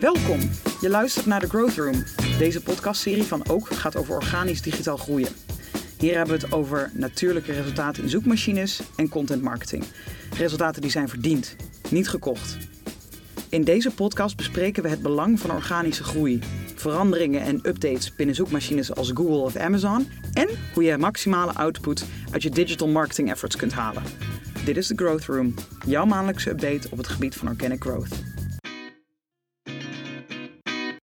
Welkom. Je luistert naar The Growth Room. Deze podcastserie van Ook gaat over organisch digitaal groeien. Hier hebben we het over natuurlijke resultaten in zoekmachines en content marketing. Resultaten die zijn verdiend, niet gekocht. In deze podcast bespreken we het belang van organische groei, veranderingen en updates binnen zoekmachines als Google of Amazon en hoe je maximale output uit je digital marketing efforts kunt halen. Dit is The Growth Room, jouw maandelijkse update op het gebied van organic growth.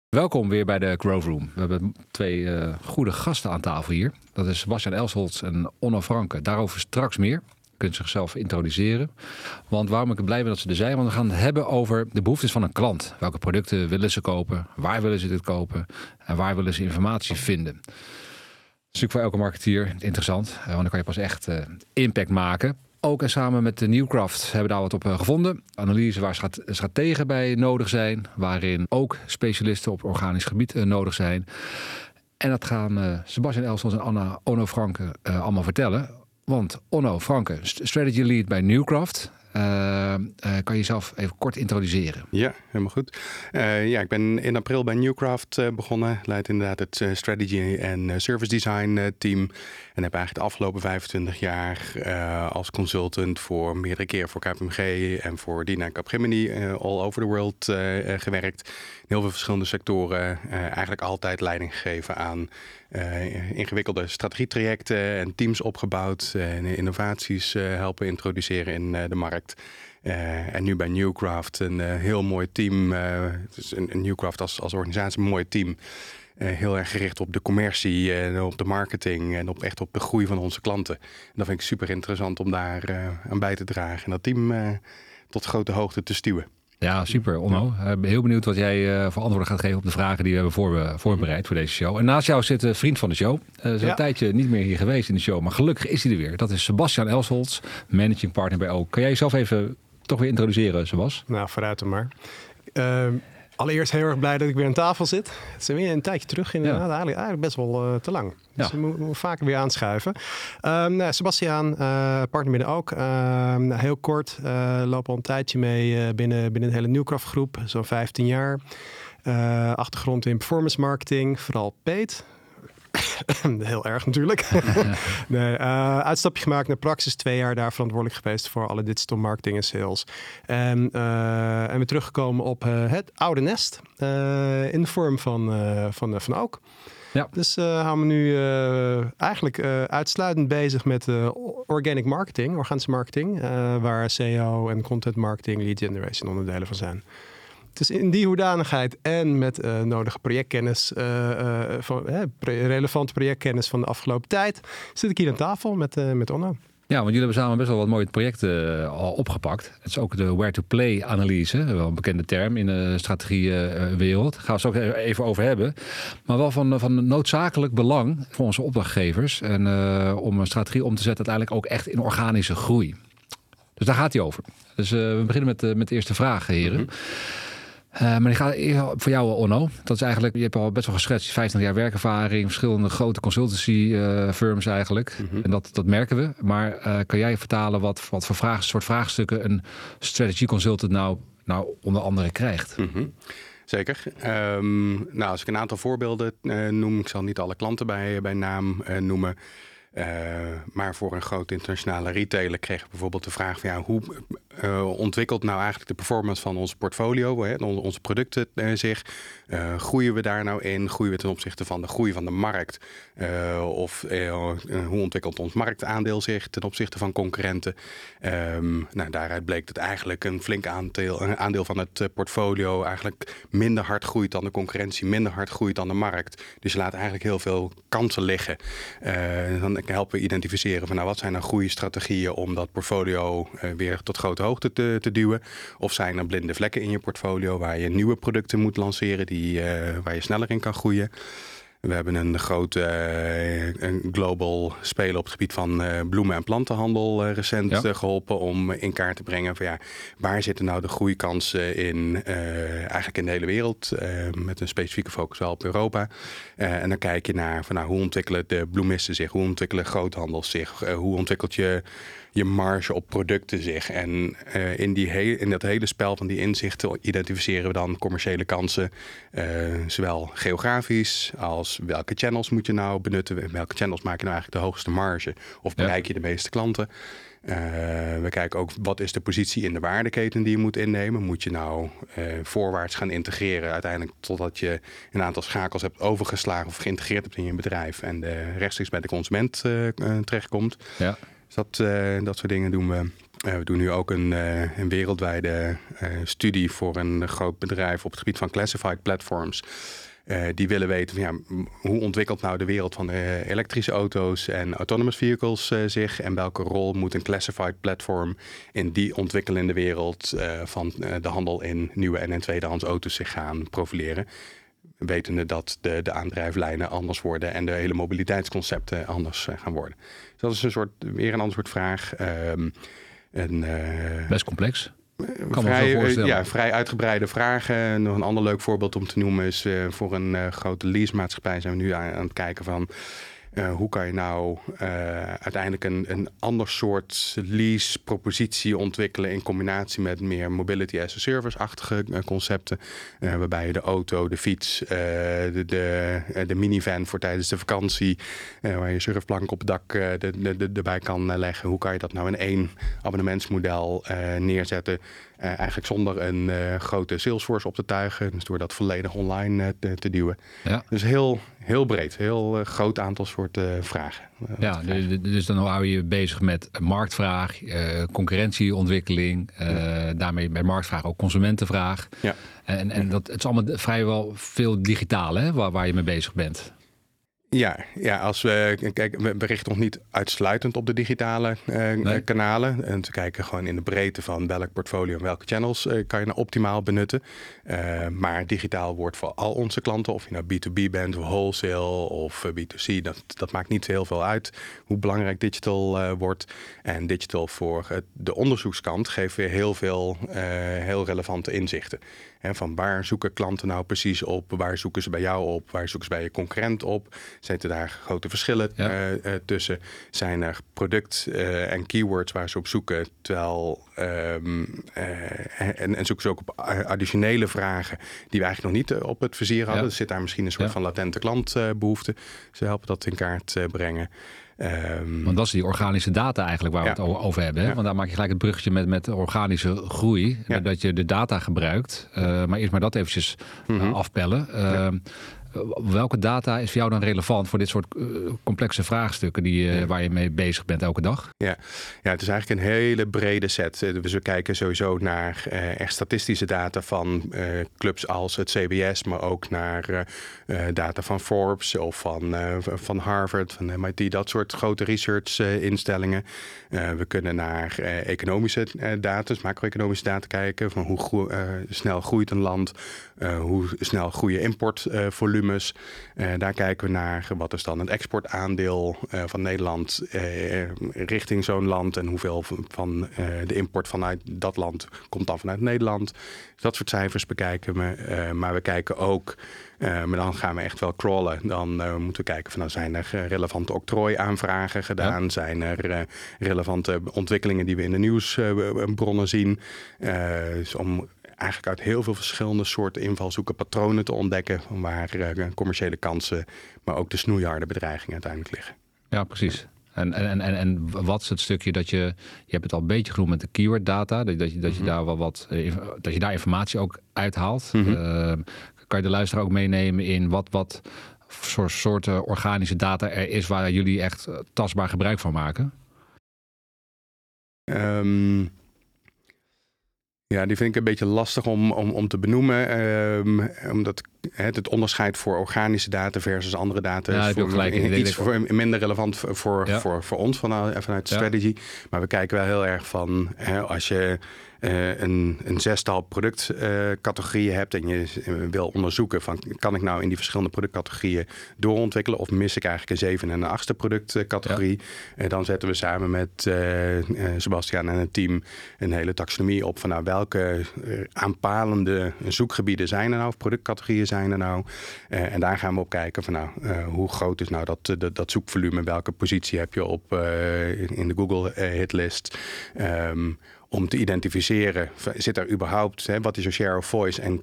Welkom weer bij de Growth Room. We hebben twee eh, goede gasten aan tafel hier. Dat is Sebastian Elsholz en Onno Franke. Daarover straks meer. Kunt zichzelf introduceren. Want waarom ik blij ben dat ze er zijn? Want we gaan het hebben over de behoeftes van een klant. Welke producten willen ze kopen? Waar willen ze dit kopen? En waar willen ze informatie vinden? Dat is natuurlijk voor elke marketeer interessant. eh, Want dan kan je pas echt eh, impact maken. Ook en samen met de Newcraft hebben we daar wat op eh, gevonden. Analyse waar strate- strategen bij nodig zijn. Waarin ook specialisten op organisch gebied eh, nodig zijn. En dat gaan eh, Sebastian Elsels en Anna Onno Franke allemaal vertellen. Want Onno Franke, st- strategy lead bij Newcraft. Kan je jezelf even kort introduceren? Ja, helemaal goed. Ja, ik ben in april bij Newcraft begonnen. Leid inderdaad het strategy en service design team. En heb eigenlijk de afgelopen 25 jaar eh, als consultant voor meerdere keer voor KPMG en voor Dina Capgemini eh, all over the world eh, gewerkt. In heel veel verschillende sectoren. eigenlijk altijd leiding gegeven aan ingewikkelde strategietrajecten en teams opgebouwd. en innovaties helpen introduceren in de markt. En nu bij Newcraft een heel mooi team. dus een Newcraft als, als organisatie, een mooi team. Eh, heel erg gericht op de commercie en op de marketing en op echt op de groei van onze klanten. En dat vind ik super interessant om daar eh, aan bij te dragen. En dat team eh, tot grote hoogte te stuwen. Ja, super Onno. Ik ben heel benieuwd wat jij eh, voor antwoorden gaat geven op de vragen die we hebben voor, voorbereid voor deze show. En naast jou zit een vriend van de show. Hij is Ja. een tijdje niet meer hier geweest in de show, maar gelukkig is hij er weer. Dat is Sebastian Elsholz, managing partner bij Ook. Kan jij jezelf even toch weer introduceren, Sebas? Nou, vooruit dan maar. Ehm, allereerst heel erg blij dat ik weer aan tafel zit. Het is weer een tijdje terug inderdaad. Eigenlijk, eigenlijk best wel eh, te lang. Dus Ja. we moeten moet vaker weer aanschuiven. Ehm nou, Sebastiaan, eh, partner binnen ook. Ehm, nou, heel kort, eh loop al een tijdje mee binnen, binnen de hele Newcraft groep. Zo'n 15 jaar. Achtergrond in performance marketing, vooral paid. Heel erg natuurlijk. nee, eh, uitstapje gemaakt naar Praxis. Twee jaar daar verantwoordelijk geweest voor alle digital marketing en sales. En, eh, en weer teruggekomen op eh, het oude nest. in de vorm van, van, van Ook. Ja. Dus gaan we nu eigenlijk uitsluitend bezig met organic marketing, organische marketing. waar SEO en content marketing, lead generation onderdelen van zijn. Dus in die hoedanigheid en met eh, nodige projectkennis, eh, eh, van, eh, relevante projectkennis van de afgelopen tijd, zit ik hier aan tafel met, eh met Onno. Ja, want jullie hebben samen best wel wat mooie projecten al opgepakt. Het is ook de where-to-play analyse, wel een bekende term in de strategiewereld. Daar gaan we het ook even over hebben. Maar wel van, van noodzakelijk belang voor onze opdrachtgevers. En eh, om een strategie om te zetten uiteindelijk ook echt in organische groei. Dus daar gaat hij over. Dus eh, we beginnen met, met de eerste vraag, heren. Eh, maar die gaat voor jou, Onno. Dat is eigenlijk, je hebt al best wel geschetst, 15 jaar werkervaring, verschillende grote consultancy eh, firms eigenlijk. En dat, dat merken we. Maar eh, kan jij vertalen wat, wat voor vraag, soort vraagstukken een strategy consultant nou, nou onder andere krijgt? Mhm. Zeker. Ehm, nou, als ik een aantal voorbeelden eh, noem, ik zal niet alle klanten bij, bij naam eh, noemen. Eh, maar voor een grote internationale retailer kreeg ik bijvoorbeeld de vraag van ja, hoe eh, ontwikkelt nou eigenlijk de performance van ons portfolio, hè, on- onze producten eh, zich? Eh, groeien we daar nou in? Groeien we ten opzichte van de groei van de markt? Eh, of eh, eh, hoe ontwikkelt ons marktaandeel zich ten opzichte van concurrenten? Ehm, nou, daaruit bleek dat eigenlijk een flink aandeel, aandeel van het eh, portfolio eigenlijk minder hard groeit dan de concurrentie, minder hard groeit dan de markt. Dus je laat eigenlijk heel veel kansen liggen. Eh, dan helpen we identificeren van nou, wat zijn nou goede strategieën om dat portfolio eh, weer tot grote hoogte te, te duwen. Of zijn er blinde vlekken in je portfolio waar je nieuwe producten moet lanceren die, eh, waar je sneller in kan groeien. We hebben een grote een global speler op het gebied van bloemen- en plantenhandel recent geholpen om in kaart te brengen van ja, waar zitten nou de groeikansen in eigenlijk in de hele wereld, met een specifieke focus wel op Europa. en dan kijk je naar van nou, hoe ontwikkelen de bloemisten zich, hoe ontwikkelen groothandels zich, hoe ontwikkelt je je marge op producten zich. En uh, in, die he in dat hele spel van die inzichten identificeren we dan commerciële kansen. Uh, zowel geografisch als welke channels moet je nou benutten. Welke channels maak je nou eigenlijk de hoogste marge? Of bereik je de meeste klanten? Uh, we kijken ook wat is de positie in de waardeketen die je moet innemen. Moet je nou uh, voorwaarts gaan integreren uiteindelijk totdat je een aantal schakels hebt overgeslagen of geïntegreerd hebt in je bedrijf en de rechtstreeks bij de consument terechtkomt. Ja. Dat, uh, dat soort dingen doen we. Uh, we doen nu ook een, uh, een wereldwijde studie voor een groot bedrijf op het gebied van classified platforms. die willen weten van, ja, hoe ontwikkelt nou de wereld van elektrische auto's en autonomous vehicles zich en welke rol moet een classified platform in die ontwikkelende wereld van de handel in nieuwe en tweedehands auto's zich gaan profileren wetende dat de, de aandrijflijnen anders worden en de hele mobiliteitsconcepten anders gaan worden. Dus dat is een soort, weer een ander soort vraag. Um, en, uh, Best complex. Kan vrij, uh, ja, vrij uitgebreide vragen. Nog een ander leuk voorbeeld om te noemen is uh, voor een uh, grote leasemaatschappij zijn we nu aan, aan het kijken van uh, hoe kan je nou uh, uiteindelijk een, een ander soort lease-propositie ontwikkelen in combinatie met meer mobility as a service-achtige uh, concepten. waarbij je de auto, de fiets, de, de, de, minivan voor tijdens de vakantie, waar je surfplank op het dak de, de, erbij kan leggen. Hoe kan je dat nou in één abonnementsmodel neerzetten? Uh, eigenlijk zonder een uh, grote Salesforce op te tuigen. Dus door dat volledig online uh, te, te, duwen. Ja. Dus heel, heel breed. Heel groot aantal soorten vragen. ja, dus, dus, dan hou je je bezig met marktvraag, concurrentieontwikkeling. Ja. Daarmee bij marktvraag ook consumentenvraag. Ja. En, en dat, het is allemaal vrijwel veel digitaal hè, waar, waar je mee bezig bent. Ja, ja als we, kijk, we richten ons niet uitsluitend op de digitale uh, kanalen. En te kijken gewoon in de breedte van welk portfolio en welke channels uh, kan je nou optimaal benutten. Uh, maar digitaal wordt voor al onze klanten, of je nou B2B bent, of wholesale of B2C, dat, dat maakt niet heel veel uit hoe belangrijk digital wordt. En digital voor de onderzoekskant geeft weer heel veel heel relevante inzichten. En van waar zoeken klanten nou precies op? Waar zoeken ze bij jou op? Waar zoeken ze bij je concurrent op? Zitten daar grote verschillen ja. uh, tussen? Zijn er product uh, en keywords waar ze op zoeken? Terwijl, um, en, en, zoeken ze ook op additionele vragen die we eigenlijk nog niet op het vizier hadden. Ja. Er zit daar misschien een soort ja. van latente klantbehoefte. Ze helpen dat in kaart brengen. Um, Want dat is die organische data eigenlijk waar we het over hebben. Hè? Want daar maak je gelijk het bruggetje met, met organische groei. Dat je de data gebruikt. Uh, maar eerst maar dat eventjes mm -hmm. afpellen. Uh, welke data is voor jou dan relevant voor dit soort uh, complexe vraagstukken die, ja. waar je mee bezig bent elke dag? Ja. ja, het is eigenlijk een hele brede set. Dus we kijken sowieso naar uh, echt statistische data van clubs als het CBS, maar ook naar data van Forbes of van, van Harvard, van MIT, dat soort grote research instellingen. we kunnen naar economische data, dus macro-economische data kijken van hoe gro snel groeit een land, hoe snel groeien importvolumes volumes. Uh, daar kijken we naar wat is dan het exportaandeel uh, van Nederland uh, richting zo'n land en hoeveel van de import vanuit dat land komt dan vanuit Nederland. Dat soort cijfers bekijken we. maar we kijken ook, maar dan gaan we echt wel crawlen. Dan moeten we kijken van nou zijn er relevante octrooiaanvragen gedaan? Ja. Zijn er relevante ontwikkelingen die we in de nieuwsbronnen zien? dus om eigenlijk uit heel veel verschillende soorten invalshoeken patronen te ontdekken van waar uh, commerciële kansen, maar ook de snoeiharde bedreigingen uiteindelijk liggen. Ja, precies. En, en, en, en wat is het stukje dat je, je hebt het al een beetje genoemd met de keyword data, dat, dat, je, dat je mhm. daar wel wat, eh, dat je daar informatie ook uithaalt. Mm -hmm. uh, kan je de luisteraar ook meenemen in wat, wat voor soorten organische data er is waar jullie echt tastbaar gebruik van maken? Um, ja, die vind ik een beetje lastig om, om, om te benoemen. Um, omdat het, het onderscheid voor organische data versus andere data Ja, is voor, gelijk in. iets voor, minder relevant voor, voor, Ja. voor, voor ons vanuit, vanuit de Ja. strategy. Maar we kijken wel heel erg van hè, als je eh, een, een zestal productcategorieën hebt en je eh, wil onderzoeken van kan ik nou in die verschillende productcategorieën doorontwikkelen of mis ik eigenlijk een zeven en een achtste productcategorie. Eh, dan zetten we samen met eh, eh, Sebastian en het team een hele taxonomie op van nou, welke eh, aanpalende zoekgebieden zijn er nou of productcategorieën zijn er nou. Eh, en daar gaan we op kijken van nou, eh, hoe groot is nou dat, dat, dat zoekvolume, welke positie heb je op eh, in- de Google eh, hitlist. Ehm, om te identificeren, zit er überhaupt, hè, wat is je share of voice en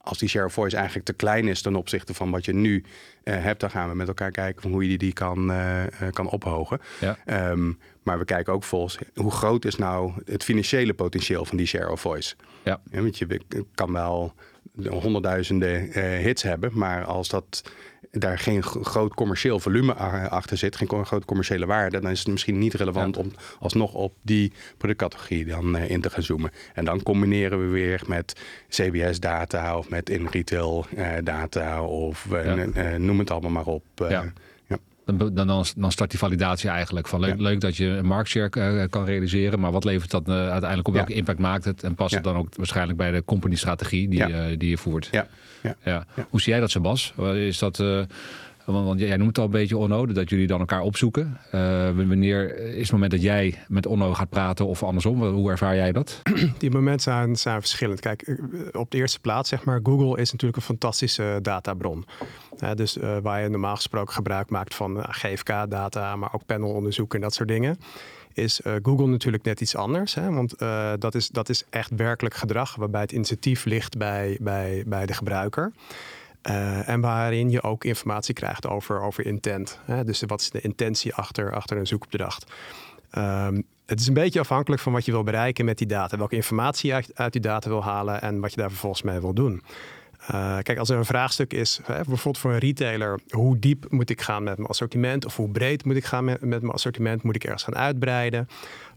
als die share of voice eigenlijk te klein is ten opzichte van wat je nu eh, hebt, dan gaan we met elkaar kijken van hoe je die, die kan, eh, eh, kan ophogen. Ja. Ehm, maar we kijken ook volgens hoe groot is nou het financiële potentieel van die share of voice. Ja. want je kan wel honderdduizenden eh, hits hebben, maar als dat daar geen groot commercieel volume achter zit, geen grote commerciële waarde, dan is het misschien niet relevant om alsnog op die productcategorie dan eh, in te gaan zoomen. En dan combineren we weer met CBS-data of met in-retail eh, data of Ja. noem het allemaal maar op. Ja. Dan, dan, dan start die validatie eigenlijk van leuk, Ja. leuk dat je een marktshare eh, kan realiseren, maar wat levert dat eh, uiteindelijk op? Ja. Welke impact maakt het? En past het dan ook waarschijnlijk bij de company-strategie die, die je voert? Ja. Ja. Ja. Ja. Hoe zie jij dat, Sebas? Is dat, want, jij noemt het al een beetje Onno, dat jullie dan elkaar opzoeken. Eh, wanneer is het moment dat jij met Onno gaat praten of andersom? Hoe ervaar jij dat? Die momenten zijn, zijn verschillend. Kijk, eh, op de eerste plaats, zeg maar, Google is natuurlijk een fantastische databron. Dus eh, waar je normaal gesproken gebruik maakt van GFK-data, maar ook panelonderzoek en dat soort dingen. Is Google natuurlijk net iets anders. Hè? Want dat, is, dat is echt werkelijk gedrag waarbij het initiatief ligt bij, bij, bij de gebruiker. Eh, en waarin je ook informatie krijgt over, over intent. Hè? Dus wat is de intentie achter, achter een zoekopdracht? Ehm, het is een beetje afhankelijk van wat je wil bereiken met die data. Welke informatie je uit, die data wil halen en wat je daar vervolgens mee wil doen. Eh, kijk, als er een vraagstuk is, hè, bijvoorbeeld voor een retailer, hoe diep moet ik gaan met mijn assortiment? Of hoe breed moet ik gaan met, met mijn assortiment? Moet ik ergens gaan uitbreiden?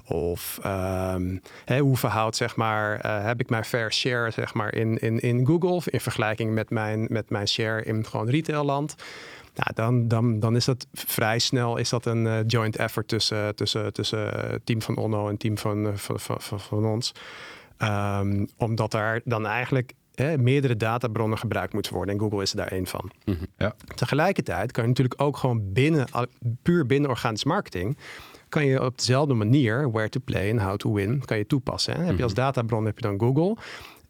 Of ehm, hè, hoe verhoudt, zeg maar, eh, heb ik mijn fair share zeg maar, in, in, in Google in vergelijking met mijn, met mijn share in gewoon retailland? Nou, dan, dan, dan is dat vrij snel is dat een eh, joint effort tussen, tussen, tussen eh, het team van Onno en het team van, van, van, van, van ons. Ehm, omdat daar dan eigenlijk hè, meerdere databronnen gebruikt moeten worden. En Google is er daar één van. Ja. Tegelijkertijd kan je natuurlijk ook gewoon binnen, puur binnen organisch marketing, kan je op dezelfde manier where to play en how to win kan je toepassen. Hè. Heb je als databron heb je dan Google.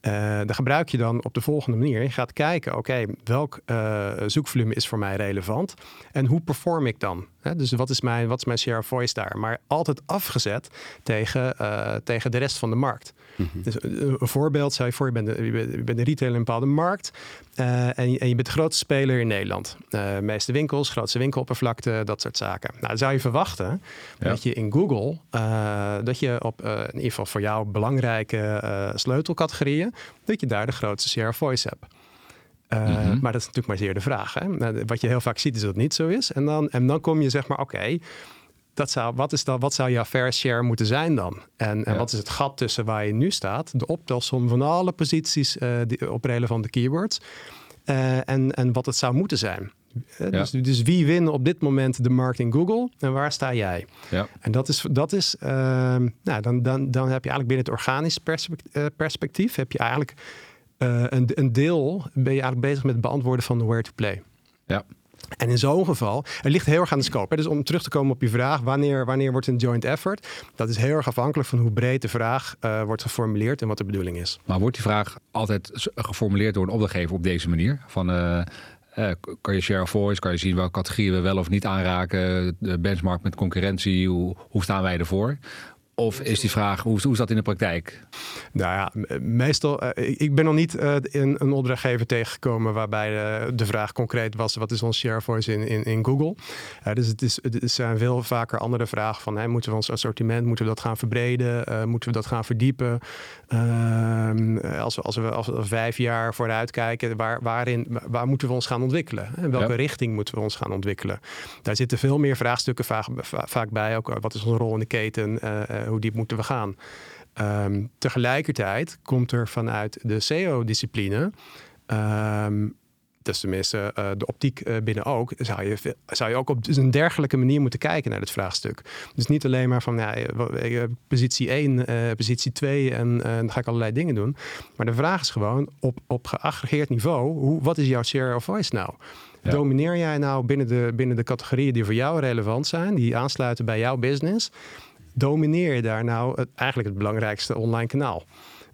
Daar gebruik je dan op de volgende manier. Je gaat kijken, oké, welk eh, zoekvolume is voor mij relevant en hoe perform ik dan? Dus wat is, mijn, wat is mijn share of voice daar? Maar altijd afgezet tegen, eh, tegen de rest van de markt. Dus een, een voorbeeld, stel je voor, je bent, een- je bent, je bent een retailer in een bepaalde markt eh, en, je, en je bent de grootste speler in Nederland. Eh meeste winkels, grootste winkeloppervlakte, dat soort zaken. Nou, dan zou je verwachten Ja. dat je in Google, eh, dat je op eh, in ieder geval voor jou belangrijke eh, sleutelcategorieën, dat je daar de grootste share of voice hebt. Uh, Mhm. Maar dat is natuurlijk maar zeer de vraag. Hè? Nou, Wat je heel vaak ziet is dat het niet zo is. En dan, en dan kom je zeg maar, oké, dat zou, wat, is dan, wat zou jouw fair share moeten zijn dan? En, en Ja. wat is het gat tussen waar je nu staat, de optelsom van alle posities eh, die, op relevante keywords, eh, en, en wat het zou moeten zijn. Eh, dus, dus wie wint op dit moment de markt in Google en waar sta jij? Ja. En dat is, dat is ehm, nou, dan, dan, dan heb je eigenlijk binnen het organisch perspect- eh, perspectief, heb je eigenlijk eh, een, een deel, ben je eigenlijk bezig met het beantwoorden van de where to play. Ja. En in zo'n geval, het ligt heel erg aan de scope. Hè? Dus om terug te komen op je vraag, wanneer, wanneer wordt een joint effort? Dat is heel erg afhankelijk van hoe breed de vraag eh, wordt geformuleerd en wat de bedoeling is. Maar wordt die vraag altijd geformuleerd door een opdrachtgever op deze manier? Van, eh, kan je share of voice, kan je zien welke categorieën we wel of niet aanraken, de benchmark met concurrentie, hoe, hoe staan wij ervoor? Of is die vraag, hoe, hoe is dat in de praktijk? Nou ja, meestal, eh, ik ben nog niet eh, in een opdrachtgever tegengekomen waarbij eh, de vraag concreet was: wat is ons share voice in, in, in Google? Dus het, is, het zijn veel vaker andere vragen van: moeten we ons assortiment, moeten we dat gaan verbreden? Moeten we dat gaan verdiepen? Ehm, als, we, als, we, als we vijf jaar vooruit kijken, waar, waarin, waar moeten we ons gaan ontwikkelen? In welke Ja. richting moeten we ons gaan ontwikkelen? Daar zitten veel meer vraagstukken vaak, va- vaak bij. Ook, wat is onze rol in de keten? Eh, eh, hoe diep moeten we gaan? Ehm, tegelijkertijd komt er vanuit de SEO-discipline ehm, dat is tenminste uh, de optiek uh, binnen ook, zou je, zou je ook op een dergelijke manier moeten kijken naar dit vraagstuk. Dus niet alleen maar van ja, positie 1, positie 2 en dan ga ik allerlei dingen doen. Maar de vraag is gewoon op, op geaggregeerd niveau, hoe, wat is jouw share of voice nou? Domineer jij nou binnen de, binnen de categorieën die voor jou relevant zijn, die aansluiten bij jouw business? Domineer je daar nou het, eigenlijk het belangrijkste online kanaal?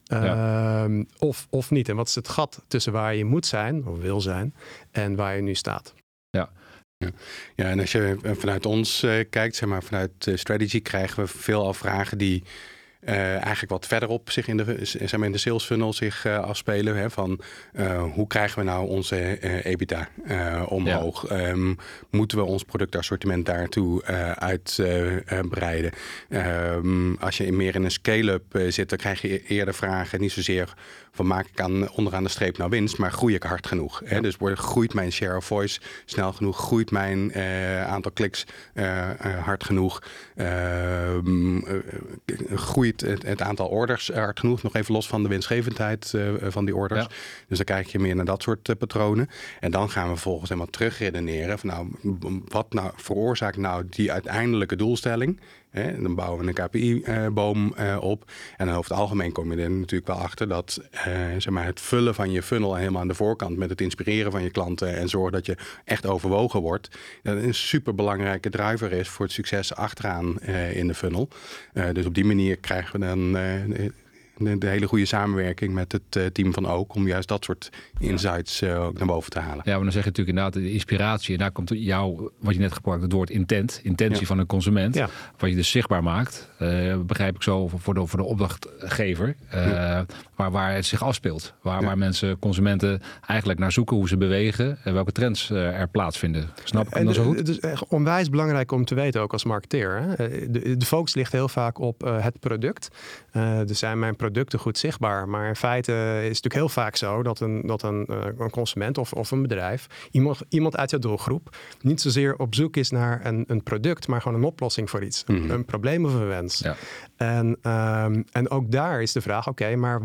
Ehm, of, of niet? En wat is het gat tussen waar je moet zijn, of wil zijn, en waar je nu staat? Ja. Ja. ja, en als je vanuit ons uh, kijkt, zeg maar vanuit uh, strategy, krijgen we veel al vragen die eigenlijk wat verderop zich in de, zeg maar in de sales funnel zich uh, afspelen. Hè, van hoe krijgen we nou onze EBITDA omhoog? Ja. Um, moeten we ons productassortiment daartoe uitbreiden? Um, als je meer in een scale-up zit, dan krijg je eerder vragen. Niet zozeer van maak ik aan, onderaan de streep nou winst, maar groei ik hard genoeg? Hè? Dus wordt, groeit mijn share of voice snel genoeg? Groeit mijn aantal kliks hard genoeg? Ehm, het, het, aantal orders hard genoeg. Nog even los van de winstgevendheid uh, van die orders. Dus dan kijk je meer naar dat soort uh, patronen. En dan gaan we vervolgens helemaal terugredeneren. Van nou, wat nou veroorzaakt nou die uiteindelijke doelstelling? Dan bouwen we een KPI-boom uh, op. En over het algemeen kom je er natuurlijk wel achter dat zeg maar het vullen van je funnel helemaal aan de voorkant met het inspireren van je klanten en zorgen dat je echt overwogen wordt, dat een super belangrijke driver is voor het succes achteraan in de funnel. dus op die manier krijgen we dan uh, de, hele goede samenwerking met het uh, team van Ook om juist dat soort insights uh, ook naar boven te halen. Ja, maar dan zeg je natuurlijk inderdaad de inspiratie. En daar komt jou, wat je net gebruikt, het woord intent, intentie ja. van een consument. Ja. Wat je dus zichtbaar maakt, uh, begrijp ik zo voor de, voor de opdrachtgever, waar, waar het zich afspeelt. Waar, waar mensen, consumenten eigenlijk naar zoeken hoe ze bewegen en welke trends er plaatsvinden. Snap ik dat zo goed? Het is echt onwijs belangrijk om te weten, ook als marketeer. Hè? De, de focus ligt heel vaak op het product. er zijn mijn producten goed zichtbaar. Maar in feite is het natuurlijk heel vaak zo dat een, dat een, eh, een consument of, of een bedrijf, iemand, iemand uit jouw doelgroep, niet zozeer op zoek is naar een, een product, maar gewoon een oplossing voor iets. Mm -hmm. Een probleem of een wens. Ja. En, um, en ook daar is de vraag: oké, maar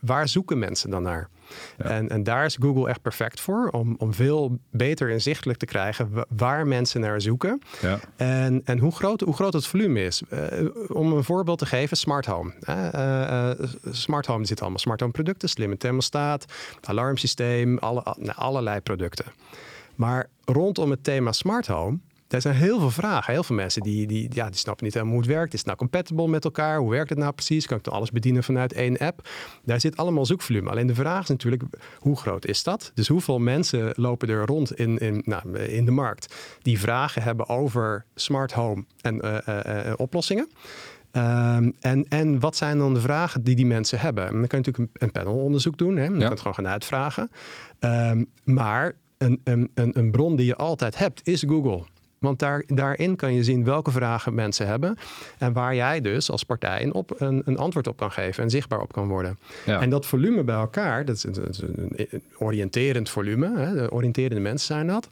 waar zoeken mensen dan naar? En, en daar is Google echt perfect voor, om, om veel beter inzichtelijk te krijgen waar mensen naar zoeken ja. en, en hoe, groot, hoe groot het volume is. Uh, om een voorbeeld te geven, smart home. Uh, uh, smart home zit allemaal smart home producten, slimme thermostaat, alarmsysteem, alle, nou, allerlei producten. Maar rondom het thema smart home er zijn heel veel vragen. Heel veel mensen die, die, ja, die snappen niet helemaal hoe het werkt. Is het nou compatible met elkaar? Hoe werkt het nou precies? Kan ik dan alles bedienen vanuit één app? Daar zit allemaal zoekvolume. Alleen de vraag is natuurlijk, hoe groot is dat? Dus hoeveel mensen lopen er rond in, in, nou, in de markt die vragen hebben over smart home en uh, uh, uh, oplossingen? Um, en, en wat zijn dan de vragen die die mensen hebben? En dan kan je natuurlijk een, een panelonderzoek doen. Hè? Je ja. kan het gewoon gaan uitvragen. Um, maar een, een, een bron die je altijd hebt is Google. Want daar, daarin kan je zien welke vragen mensen hebben. En waar jij dus als partij een, op, een, een antwoord op kan geven en zichtbaar op kan worden. Ja. En dat volume bij elkaar, dat is een, een oriënterend volume, hè, de oriënterende mensen zijn dat.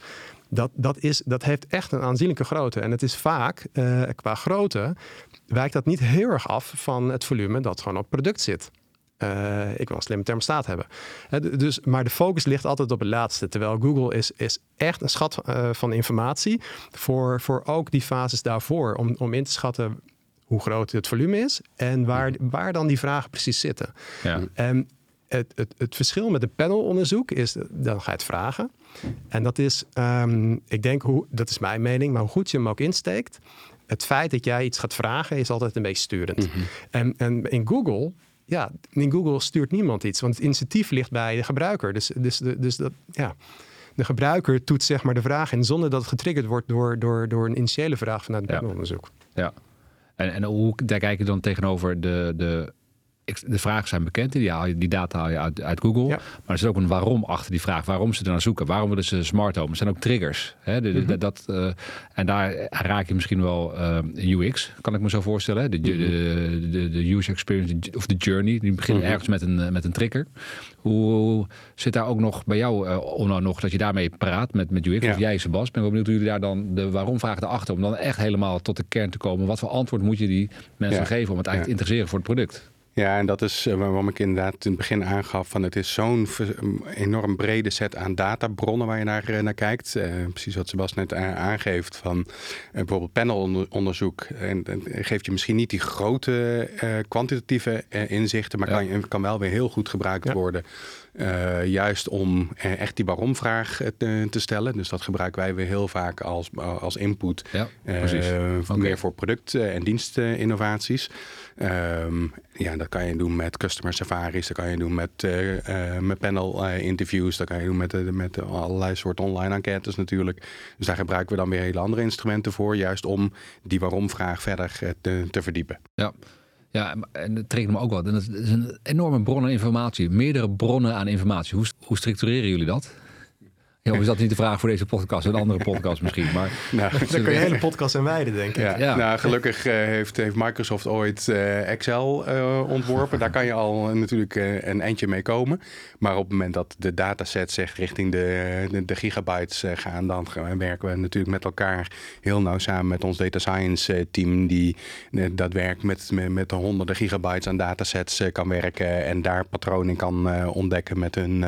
Dat, dat, is, dat heeft echt een aanzienlijke grootte. En het is vaak, uh, qua grootte, wijkt dat niet heel erg af van het volume dat gewoon op product zit. Uh, ik wil een slimme thermostaat hebben. Dus, maar de focus ligt altijd op het laatste. Terwijl Google is, is echt een schat uh, van informatie voor, voor ook die fases daarvoor. Om, om in te schatten hoe groot het volume is en waar, waar dan die vragen precies zitten. Ja. En het, het, het verschil met een panelonderzoek is, dan ga je het vragen. En dat is, um, ik denk, hoe, dat is mijn mening, maar hoe goed je hem ook insteekt. Het feit dat jij iets gaat vragen is altijd een beetje sturend. Mm -hmm. en, en in Google ja, in Google stuurt niemand iets, want het initiatief ligt bij de gebruiker. Dus, dus, dus dat, ja, de gebruiker toetst zeg maar de vraag in zonder dat het getriggerd wordt door, door, door een initiële vraag vanuit het ja. onderzoek. Ja, en, en hoe daar kijk je dan tegenover de, de de vragen zijn bekend, die, haal je, die data haal je uit, uit Google. Ja. Maar er zit ook een waarom achter die vraag. Waarom ze er naar zoeken? Waarom willen ze smart home? Er zijn ook triggers. Hè? De, de, mm -hmm. dat, uh, en daar raak je misschien wel uh, UX, kan ik me zo voorstellen. De, -hmm. de, de, de, user experience of de journey. Die begint mm -hmm. ergens met een, met een trigger. Hoe zit daar ook nog bij jou, uh, Onno, nog dat je daarmee praat met, met UX? Ja. Of jij, Sebas? Ben wel benieuwd hoe jullie daar dan de waarom-vraag erachter... om dan echt helemaal tot de kern te komen. Wat voor antwoord moet je die mensen ja. geven om het eigenlijk te interesseren voor het product? Ja, en dat is uh, waarom ik inderdaad in het begin aangaf van het is zo'n enorm brede set aan databronnen waar je naar, uh, naar kijkt. Uh, precies wat Sebas net aangeeft van bijvoorbeeld panelonderzoek. En, en, geeft je misschien niet die grote kwantitatieve inzichten, maar ja. kan, kan wel weer heel goed gebruikt ja. worden. Uh, juist om uh, echt die waarom-vraag te, te, stellen. Dus dat gebruiken wij weer heel vaak als, als input. Ja, okay. Meer voor product- en dienstinnovaties. Um, ja, dat kan je doen met customer safaris, dat kan je doen met, met panel interviews, dat kan je doen met, met allerlei soorten online enquêtes natuurlijk. Dus daar gebruiken we dan weer hele andere instrumenten voor, juist om die waarom-vraag verder te, te verdiepen. Ja. Ja, en dat trekt me ook wel. Dat is een enorme bron aan informatie. Meerdere bronnen aan informatie. Hoe, hoe structureren jullie dat? Ja, is dat niet de vraag voor deze podcast? Een andere podcast misschien. Maar nou, dan kun je hele podcast aan wijden, denk ik. Ja, ja. Nou, gelukkig uh, heeft, heeft Microsoft ooit uh, Excel uh, ontworpen. Daar kan je al natuurlijk een eindje mee komen. Maar op het moment dat de dataset zegt richting de, de, de gigabytes gaan, dan werken we natuurlijk met elkaar heel nauw samen met ons data science team, die dat werkt met, met, met de honderden gigabytes aan datasets kan werken en daar patronen kan ontdekken met hun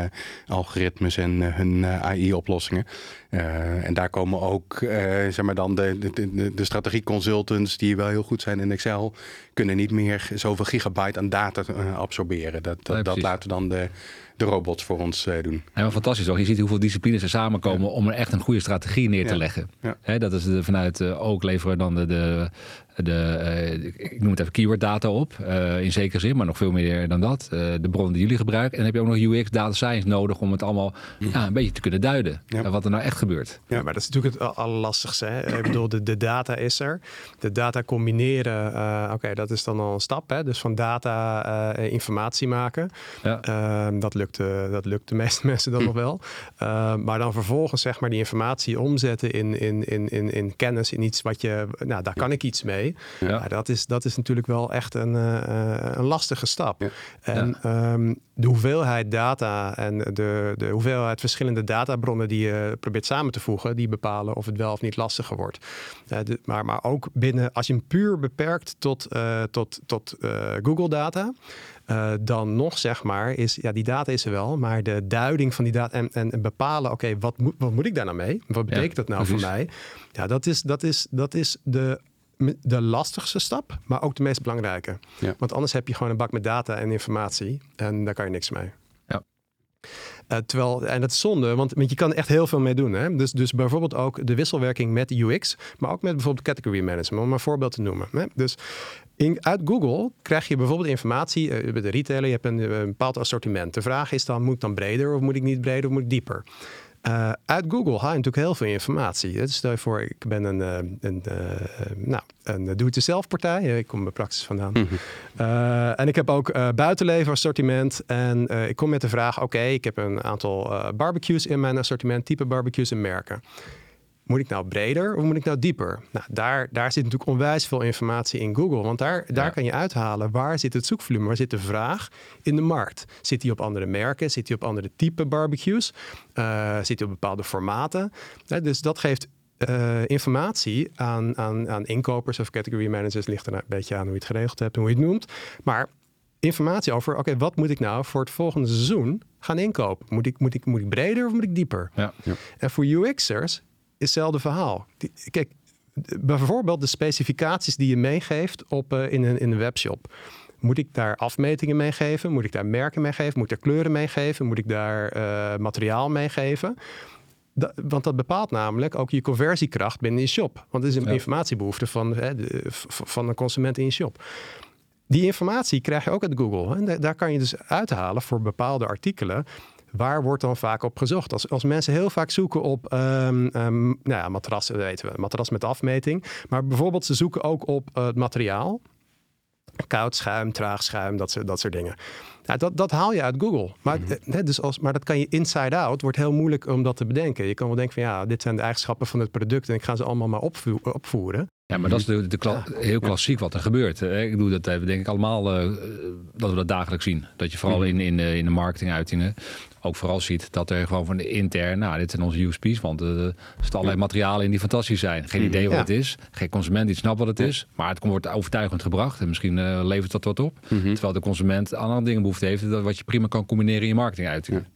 algoritmes en hun AI oplossingen Uh, en daar komen ook uh, zeg maar dan de, de, de strategieconsultants die wel heel goed zijn in Excel, kunnen niet meer zoveel gigabyte aan data uh, absorberen. Dat, dat, dat, laten dan de, de robots voor ons doen. Ja, fantastisch toch? Je ziet hoeveel disciplines er samenkomen ja. om er echt een goede strategie neer te ja. leggen. Ja. dat is de, vanuit ook leveren dan de, de, de ik noem het even keyword data op, in zekere zin, maar nog veel meer dan dat. de bronnen die jullie gebruiken. En dan heb je ook nog UX, data science nodig om het allemaal een beetje te kunnen duiden. Wat er nou echt gebeurt. Ja, maar dat is natuurlijk het allerlastigste. Hè? Ik bedoel, de, de data is er. De data combineren, oké, dat is dan al een stap. Hè? Dus van data informatie maken. Ja. Uh, dat, lukt, dat lukt de meeste mensen dan nog wel. maar dan vervolgens zeg maar die informatie omzetten in, in, in, in, in kennis, in iets wat je, nou daar kan ik iets mee. Ja. ja dat, is, dat is natuurlijk wel echt een, een lastige stap. En um, de hoeveelheid data en de, de hoeveelheid verschillende databronnen die je probeert samen te voegen, die bepalen of het wel of niet lastiger wordt. De, maar, maar ook binnen, als je hem puur beperkt tot, tot, tot Google data. dan nog zeg maar is, ja die data is er wel, maar de duiding van die data en, en, bepalen, oké, okay, wat, moet, wat moet ik daar nou mee? Wat betekent ja, dat nou precies. voor mij? Ja, dat is, dat is, dat is de de lastigste stap, maar ook de meest belangrijke. Ja. Want anders heb je gewoon een bak met data en informatie en daar kan je niks mee. Ja. Uh, terwijl, en dat is zonde, want, want je kan echt heel veel mee doen. Hè? Dus, dus bijvoorbeeld ook de wisselwerking met UX, maar ook met bijvoorbeeld category management, om een voorbeeld te noemen. Hè? Dus in, uit Google krijg je bijvoorbeeld informatie, uh, bij de retailer, je hebt een, een bepaald assortiment. De vraag is dan, moet ik dan breder of moet ik niet breder of moet ik dieper? Uh, uit Google haal je natuurlijk heel veel informatie. Dus stel je voor, ik ben een, uh, een, uh, nou, een doe-het-zelf partij. Ik kom bij Praxis vandaan. Mm -hmm. en ik heb ook buitenleven assortiment. En ik kom met de vraag, oké, okay, ik heb een aantal barbecues in mijn assortiment. Type barbecues en merken moet ik nou breder of moet ik nou dieper? Nou, daar, daar zit natuurlijk onwijs veel informatie in Google. Want daar, daar ja. kan je uithalen waar zit het zoekvolume, waar zit de vraag in de markt. Zit die op andere merken? Zit die op andere type barbecues? Uh, zit die op bepaalde formaten? Dus dat geeft uh, informatie aan, aan, aan inkopers of category managers. Ligt er een beetje aan hoe je het geregeld hebt en hoe je het noemt. Maar informatie over, oké, okay, wat moet ik nou voor het volgende seizoen gaan inkopen? Moet ik, moet ik, moet ik breder of moet ik dieper? Ja, ja. En voor UX'ers hetzelfde verhaal. Die, kijk, bijvoorbeeld de specificaties die je meegeeft op, uh, in, een, in een webshop. Moet ik daar afmetingen meegeven? Moet ik daar merken meegeven? Moet ik daar kleuren meegeven? Moet ik daar uh, materiaal meegeven? Da, want dat bepaalt namelijk ook je conversiekracht binnen je shop. Want het is een ja. informatiebehoefte van, hè, de, van een consument in je shop. Die informatie krijg je ook uit Google. En daar kan je dus uithalen voor bepaalde artikelen waar wordt dan vaak op gezocht? Als, als mensen heel vaak zoeken op um, um, nou ja, matrassen, weten we, matras met afmeting. Maar bijvoorbeeld ze zoeken ook op uh, het materiaal. Koud schuim, traag schuim, dat, dat soort dingen. Ja, dat, dat haal je uit Google. Maar, mm -hmm. dus als, maar dat kan je inside out. wordt heel moeilijk om dat te bedenken. Je kan wel denken van ja, dit zijn de eigenschappen van het product en ik ga ze allemaal maar opvo opvoeren. Ja, maar dat is de, de kla- heel klassiek wat er gebeurt. hè. Ik bedoel, dat hebben denk ik allemaal, eh, dat we dat dagelijks zien. Dat je vooral in, in, de- in de marketinguitingen ook vooral ziet dat er gewoon van de intern, nou, dit zijn onze USP's, want eh, er zitten allerlei materialen in die fantastisch zijn. Geen idee wat Ja. het is, geen consument die snapt wat het is, maar het wordt overtuigend gebracht en misschien eh, levert dat wat op. Terwijl de consument andere dingen behoefte heeft, dat wat je prima kan combineren in je marketinguitingen.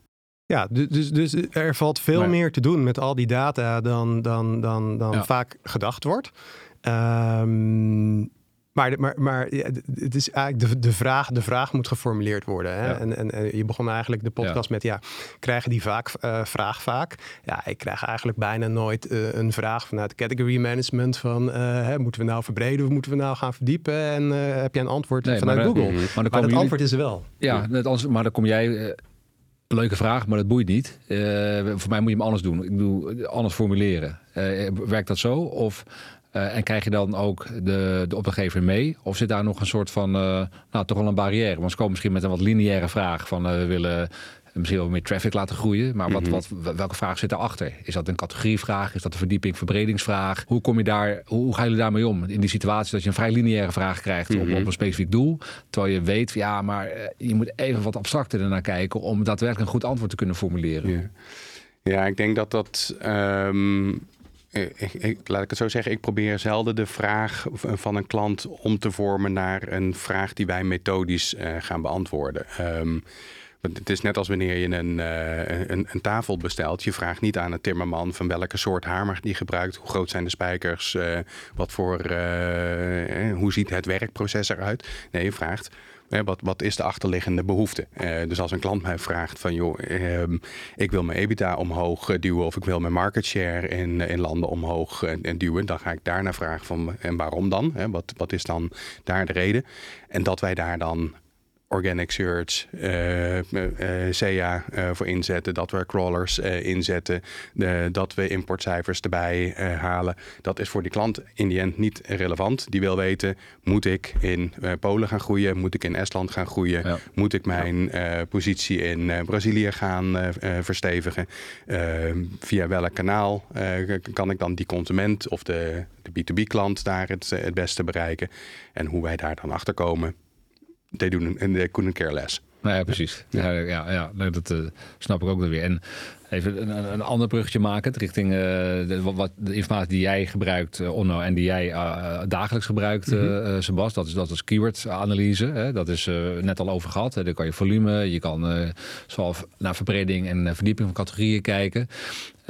Ja, du- dus, dus er valt veel Maar- meer te doen met al die data dan, dan, dan, dan Ja. vaak gedacht wordt. Ehm, maar maar, maar het is eigenlijk de, de, vraag, de vraag moet geformuleerd worden. Hè? Ja. En, en, en je begon eigenlijk de podcast met, ja, krijgen die vaak, eh, vraag vaak? Ja, ik krijg eigenlijk bijna nooit eh, een vraag vanuit category management van, eh, hè, moeten we nou verbreden of moeten we nou gaan verdiepen? En heb jij een antwoord Nee, vanuit maar, Google? Maar dan Maar komen het antwoord is er wel. Ja, net als, maar dan kom jij. leuke vraag, maar dat boeit niet. Voor mij moet je hem anders doen. Ik bedoel, anders formuleren. Werkt dat zo? Of, eh, en krijg je dan ook de, de opdrachtgever mee? Of zit daar nog een soort van, eh, nou toch wel een barrière? Want ze komen misschien met een wat lineaire vraag van eh, we willen misschien wel meer traffic laten groeien. Maar wat, wat, welke vraag zit daarachter? Is dat een categorievraag? Is dat een verdieping, verbredingsvraag? Hoe kom je daar, hoe, gaan jullie daarmee om? In die situatie dat je een vrij lineaire vraag krijgt op, op een specifiek doel. Terwijl je weet, ja, maar je moet even wat abstracter ernaar kijken om daadwerkelijk een goed antwoord te kunnen formuleren. Ja. ja, ik denk dat dat. ehm, ik, ik- laat ik het zo zeggen, ik probeer zelden de vraag van een klant om te vormen naar een vraag die wij methodisch eh, gaan beantwoorden. Ehm, want het is net als wanneer je een, eh, een, een tafel bestelt. Je vraagt niet aan een timmerman van welke soort hamer die gebruikt, hoe groot zijn de spijkers, eh, wat voor, eh, eh, hoe ziet het werkproces eruit. Nee, je vraagt wat, wat is de achterliggende behoefte? Eh, dus als een klant mij vraagt van joh, ehm, ik wil mijn EBITDA omhoog eh, duwen of ik wil mijn market share in, in landen omhoog eh, en duwen, dan ga ik daarna vragen van en waarom dan? Wat, wat is dan daar de reden? En dat wij daar dan organic search, eh, eh, SEA eh, voor inzetten, dat we crawlers eh, inzetten, de, dat we importcijfers erbij eh, halen. Dat is voor die klant in die end niet relevant. Die wil weten, moet ik in eh, Polen gaan groeien? Moet ik in Estland gaan groeien? Ja. Moet ik mijn eh, positie in eh, Brazilië gaan eh, eh, verstevigen? Eh, via welk kanaal eh, kan ik dan die consument of de, de B2B-klant daar het, eh, het beste bereiken? En hoe wij daar dan achter komen, they, doen, en they couldn't care less. Nou ja, precies. Ja, ja, ja dat eh, snap ik ook weer. En even een, ander bruggetje maken richting eh, de, wat- de informatie die jij gebruikt, eh, Onno, en die jij dagelijks gebruikt, eh, eh, Sebas. Dat is, dat is keyword-analyse. Hè? Dat is net al over gehad. Hè? Dan kan je volume, je kan zowel naar verbreding en verdieping van categorieën kijken.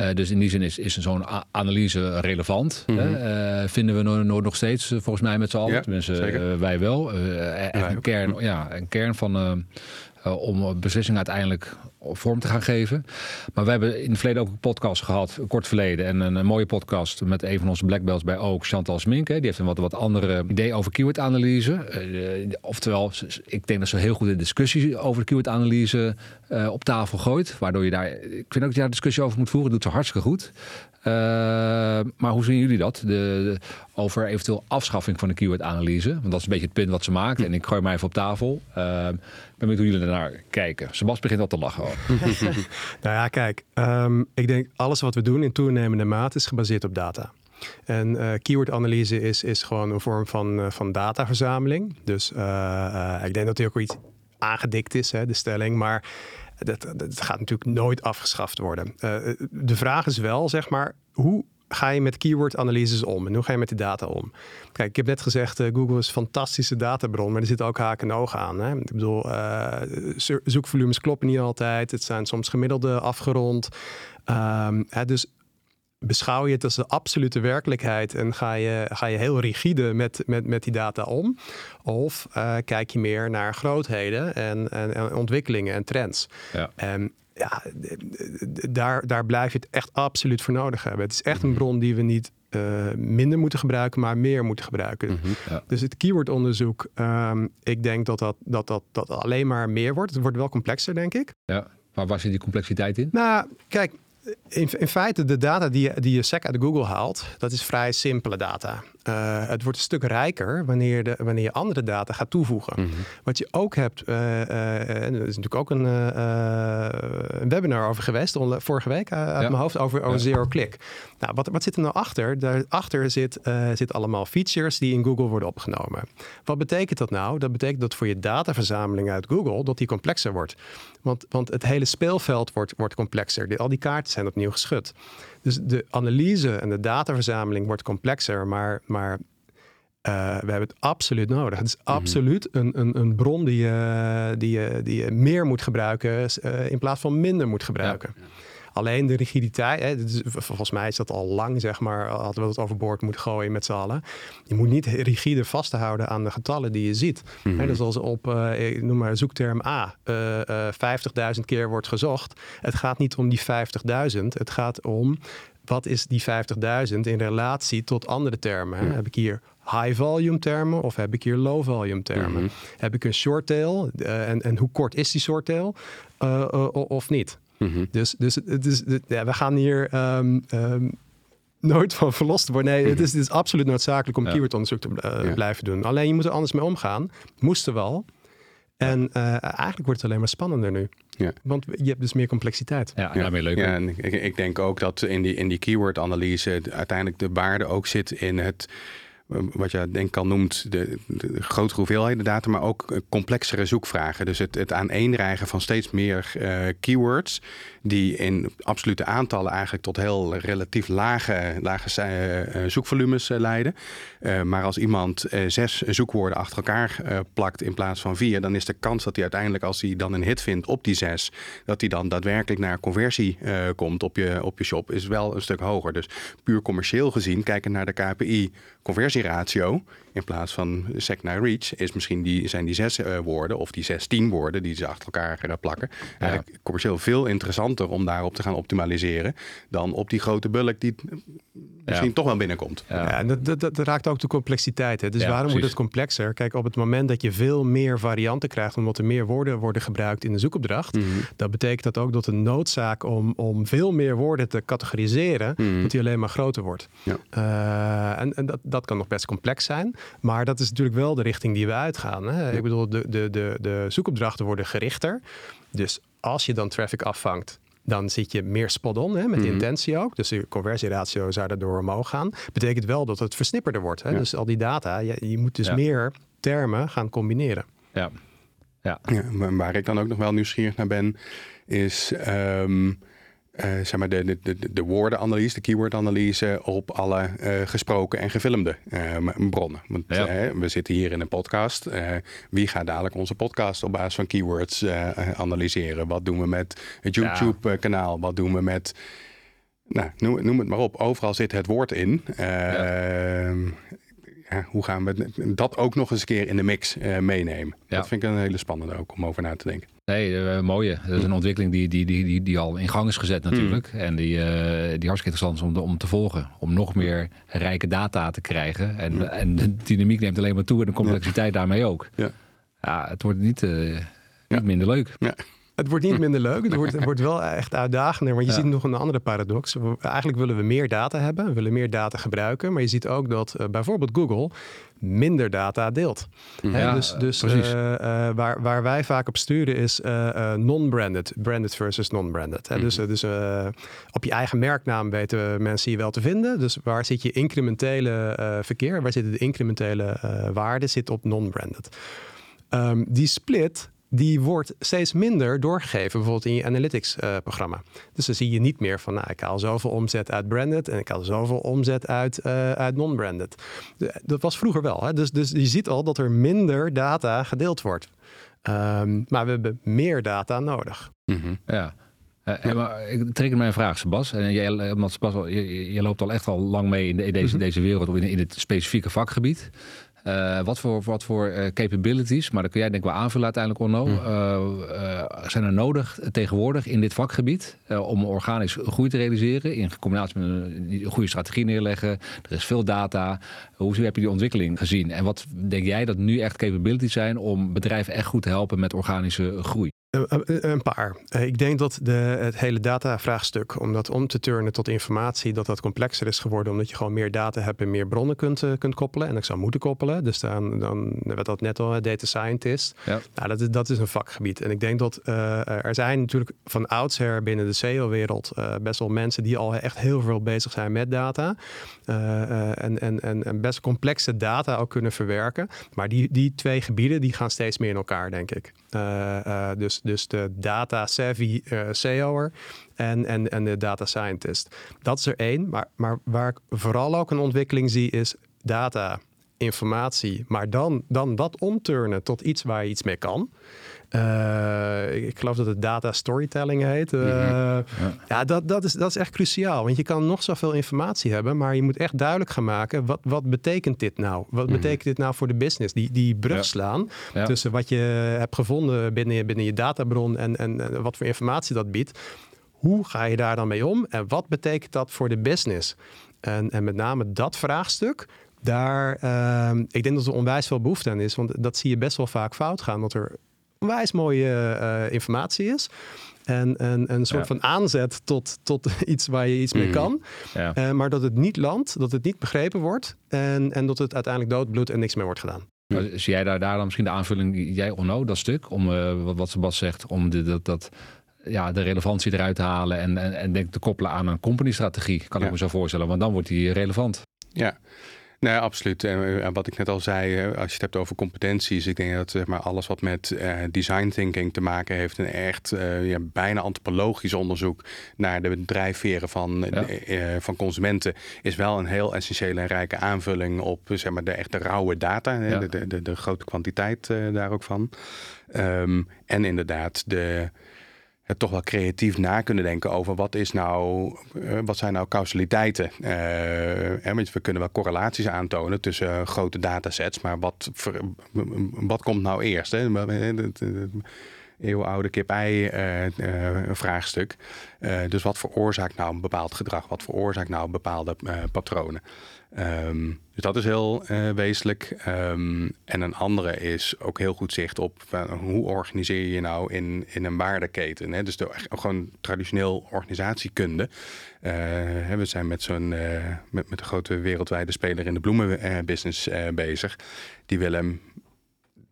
Eh, dus in die zin is, is zo'n analyse relevant. hè? Eh, vinden we no- no- nog steeds, eh, volgens mij met z'n allen. Ja, Tenminste, wij wel. Eh, echt Wij een kern, ja, een kern van... eh, om een beslissing uiteindelijk vorm te gaan geven. Maar we hebben in het verleden ook een podcast gehad, kort verleden. En een, mooie podcast met een van onze black belts bij ook, Chantal Smink. hè. Die heeft een wat, wat andere idee over keyword-analyse. Eh, oftewel, ik denk dat ze heel goed de discussie over keyword-analyse eh, op tafel gooit. Waardoor je daar, ik vind ook dat je daar discussie over moet voeren. doet ze hartstikke goed. Eh, maar hoe zien jullie dat? De, over eventueel afschaffing van de keyword-analyse. Want dat is een beetje het punt wat ze maakt. En ik gooi mij even op tafel. Eh, ik ben benieuwd hoe jullie ernaar kijken. Sebas begint al te lachen. Nou ja, kijk, ehm, ik denk alles wat we doen in toenemende mate is gebaseerd op data. En eh keyword-analyse is, is gewoon een vorm van, eh, van dataverzameling. Dus ik denk dat er ook iets aangedikt is, hè, de stelling. Maar dat, dat gaat natuurlijk nooit afgeschaft worden. Eh, de vraag is wel, zeg maar, hoe ga je met keyword-analyses om? En hoe ga je met de data om? Kijk, ik heb net gezegd, eh, Google is een fantastische databron, maar er zitten ook haken en ogen aan. Hè? Ik bedoel, eh, zo- zoekvolumes kloppen niet altijd. Het zijn soms gemiddelde afgerond. Ehm, hè, dus beschouw je het als de absolute werkelijkheid en ga je, ga je heel rigide met, met, met die data om? Of eh, kijk je meer naar grootheden en, en, en ontwikkelingen en trends? Ja. En ja, daar, daar blijf je het echt absoluut voor nodig hebben. Het is echt een bron die we niet eh, minder moeten gebruiken, maar meer moeten gebruiken. Ja. Dus het keywordonderzoek, ehm, ik denk dat dat, dat, dat dat alleen maar meer wordt. Het wordt wel complexer, denk ik. Ja. Maar waar zit die complexiteit in? Nou, kijk, in, in feite de data die, je- die je SEC uit Google haalt, dat is vrij simpele data. Eh, het wordt een stuk rijker wanneer, de, wanneer je andere data gaat toevoegen. Wat je ook hebt, eh, en dat is natuurlijk ook een, een webinar over geweest, vorige week uit mijn hoofd, over, over zero click. Nou, wat, wat zit er nou achter? Daarachter zit, zit allemaal features die in Google worden opgenomen. Wat betekent dat nou? Dat betekent dat voor je dataverzameling uit Google, dat die complexer wordt. Want, want het hele speelveld wordt, wordt complexer. al die kaarten zijn opnieuw geschud. Dus de analyse en de dataverzameling wordt complexer, maar, maar uh, we hebben het absoluut nodig. Het is mhm. absoluut een, een, een bron die je, die, je, die je meer moet gebruiken uh, in plaats van minder moet gebruiken. Ja. Alleen de rigiditeit, hè, is, volgens mij is dat al lang, zeg maar, hadden we het overboord moeten gooien met z'n allen. Je moet niet rigide vasthouden aan de getallen die je ziet. Mm -hmm. dus als op, uh, noem maar zoekterm A, uh, uh, 50.000 keer wordt gezocht. Het gaat niet om die 50.000, het gaat om wat is die 50.000 in relatie tot andere termen? Heb ik hier high volume termen of heb ik hier low volume termen? Mhm. Heb ik een short tail uh, en, en hoe kort is die short tail uh, uh, of niet? Mhm. Dus, dus, dus ja, we gaan hier um, um, nooit van verlost worden. Nee, het, is, het is absoluut noodzakelijk om ja. keywordonderzoek te ja. blijven doen. Alleen je moet er anders mee omgaan. Moesten wel. En eigenlijk wordt het alleen maar spannender nu. Ja. Want je hebt dus meer complexiteit. Ja, ja. meer leuk. Ja, en ik, ik, denk ook dat in die, in die keyword-analyse uiteindelijk de waarde ook zit in het wat je denk al noemt, de, de grotere hoeveelheden data, maar ook eh, complexere zoekvragen. Dus het, het aaneenrijgen van steeds meer uh, keywords, die in absolute aantallen eigenlijk tot heel relatief lage, lage uh, zoekvolumes leiden. Maar als iemand zes zoekwoorden achter elkaar plakt in plaats van vier, dan is de kans dat hij uiteindelijk, als hij dan een hit vindt op die zes, dat hij dan daadwerkelijk naar conversie komt op je, op je shop, is wel een stuk hoger. Dus puur commercieel gezien, kijken naar de KPI conversieratio in plaats van sec naar reach, is misschien die, zijn die zes uh, woorden of die zestien woorden die ze achter elkaar uh, plakken. Ja. Eigenlijk commercieel veel interessanter om daarop te gaan optimaliseren dan op die grote bulk die misschien toch wel binnenkomt. Ja, ja dat, dat, dat, raakt ook de complexiteit. Hè? Dus waarom precies. wordt het complexer? Kijk, op het moment dat je veel meer varianten krijgt, omdat er meer woorden worden gebruikt in de zoekopdracht, mm -hmm. dat betekent dat ook dat de noodzaak om, om veel meer woorden te categoriseren, mm -hmm. dat die alleen maar groter wordt. Ja. Uh, en en dat, dat kan nog best complex zijn. Maar dat is natuurlijk wel de richting die we uitgaan. Hè? Ik bedoel, de, de, de, de zoekopdrachten worden gerichter. Dus als je dan traffic afvangt, dan zit je meer spot-on met mm -hmm. intentie ook. Dus de conversieratio zou daardoor omhoog gaan. Betekent wel dat het versnipperder wordt. Hè? Ja. Dus al die data, je, je moet dus ja. meer termen gaan combineren. Ja. Ja. ja. waar ik dan ook nog wel nieuwsgierig naar ben, is um, uh, zeg maar de, de, de, de woordenanalyse, de keywordanalyse op alle uh, gesproken en gefilmde uh, bronnen. Want ja. we zitten hier in een podcast. wie gaat dadelijk onze podcast op basis van keywords analyseren? Wat doen we met het YouTube-kanaal? Wat doen we met... Nou, noem, noem, het maar op. Overal zit het woord in. Ja ja, hoe gaan we dat ook nog eens een keer in de mix uh, meenemen? Ja. Dat vind ik een hele spannende ook om over na te denken. Nee, uh, mooie. Dat is een ontwikkeling die, die, die, die, die al in gang is gezet natuurlijk. Mm. En die, uh, die hartstikke interessant is om, de, om te volgen. Om nog meer rijke data te krijgen. En, mm. en de dynamiek neemt alleen maar toe en de complexiteit ja. daarmee ook. Ja. ja, het wordt niet, niet minder leuk. Ja. Het wordt niet minder leuk. Het wordt, het wordt wel echt uitdagender. Maar je ja. ziet nog een andere paradox. Eigenlijk willen we meer data hebben. We willen meer data gebruiken. Maar je ziet ook dat uh, bijvoorbeeld Google minder data deelt. Ja, dus dus uh, uh, waar, waar wij vaak op sturen is non-branded. Branded versus non-branded. Mm. Dus, dus op je eigen merknaam weten mensen je wel te vinden. Dus waar zit je incrementele verkeer? Waar zitten de incrementele waarden? Zit op non-branded. Um, die split die wordt steeds minder doorgegeven, bijvoorbeeld in je analytics-programma. Uh, dus dan zie je niet meer van, nou, ik haal zoveel omzet uit branded en ik haal zoveel omzet uit, uh, uit non-branded. Dat was vroeger wel. Hè? Dus, dus je ziet al dat er minder data gedeeld wordt. Um, maar we hebben meer data nodig. Mm -hmm. Ja. Uh, maar ik trek mijn vraag, Sebas. En jij, Sebas, je, je, loopt al echt al lang mee in, de, in deze, mm -hmm. deze wereld, in, in het specifieke vakgebied. Uh, wat voor, wat voor uh, capabilities, maar dat kun jij denk ik wel aanvullen uiteindelijk, Onno, mm. uh, zijn er nodig tegenwoordig in dit vakgebied om organisch groei te realiseren in combinatie met een goede strategie neerleggen. Er is veel data. Hoe heb je die ontwikkeling gezien? En wat denk jij dat nu echt capabilities zijn om bedrijven echt goed te helpen met organische groei? Een paar. Ik denk dat de, het hele datavraagstuk, om dat om te turnen tot informatie, dat dat complexer is geworden, omdat je gewoon meer data hebt en meer bronnen kunt, kunt koppelen. En ik zou moeten koppelen. Dus dan, dan werd dat net al, data scientist. Ja. Nou, dat, is, dat is een vakgebied. En ik denk dat uh, er zijn natuurlijk van oudsher binnen de SEO-wereld uh, best wel mensen die al echt heel veel bezig zijn met data. Uh, en, en, en, en best complexe data ook kunnen verwerken. Maar die, die twee gebieden die gaan steeds meer in elkaar, denk ik. Dus dus, de data savvy uh, SEO'er en, en, en de data scientist. Dat is er één. Maar, maar waar ik vooral ook een ontwikkeling zie is data, informatie. Maar dan, dan dat omturnen tot iets waar je iets mee kan. Uh, ik geloof dat het data storytelling heet. Uh, ja, ja dat, dat, is, dat is echt cruciaal. Want je kan nog zoveel informatie hebben, maar je moet echt duidelijk gaan maken: wat, wat betekent dit nou? Wat mhm. betekent dit nou voor de business? Die, die brug slaan tussen wat je hebt gevonden binnen je, binnen je databron en, en, wat voor informatie dat biedt. Hoe ga je daar dan mee om en wat betekent dat voor de business? En, en met name dat vraagstuk, daar, uh, ik denk dat er onwijs veel behoefte aan is. Want dat zie je best wel vaak fout gaan. Dat er onwijs mooie uh, informatie is. En, en een soort van aanzet tot, tot iets waar je iets mee mm. kan. Ja. Uh, maar dat het niet landt, dat het niet begrepen wordt. En, en dat het uiteindelijk doodbloedt en niks meer wordt gedaan. zie jij daar, daar dan misschien de aanvulling, jij Onno, dat stuk, om uh, wat, wat Sebas zegt, om de, dat, dat, ja, de relevantie eruit te halen en, en, en denk te koppelen aan een company-strategie, kan ik me zo voorstellen, want dan wordt die relevant. Ja, Nee, absoluut. En wat ik net al zei, als je het hebt over competenties, ik denk dat zeg maar, alles wat met uh, design thinking te maken heeft, een echt uh, ja, bijna antropologisch onderzoek naar de drijfveren van, uh, van consumenten, is wel een heel essentiële en rijke aanvulling op zeg maar, de echte rauwe data, ja. de, de, de, grote kwantiteit daar ook van. Um, en inderdaad, de toch wel creatief na kunnen denken over wat is nou, uh, wat zijn nou causaliteiten. Uh, we kunnen wel correlaties aantonen tussen grote datasets, maar wat, wat komt nou eerst? Hè? Eeuwenoude kip-ei vraagstuk. dus wat veroorzaakt nou een bepaald gedrag? Wat veroorzaakt nou bepaalde patronen? Um, dus dat is heel wezenlijk. Um, en een andere is ook heel goed zicht op hoe organiseer je je nou in, in een waardeketen. Hè? Dus de, gewoon traditioneel organisatiekunde. We zijn met zo'n met, met een grote wereldwijde speler in de bloemenbusiness bezig. Die willen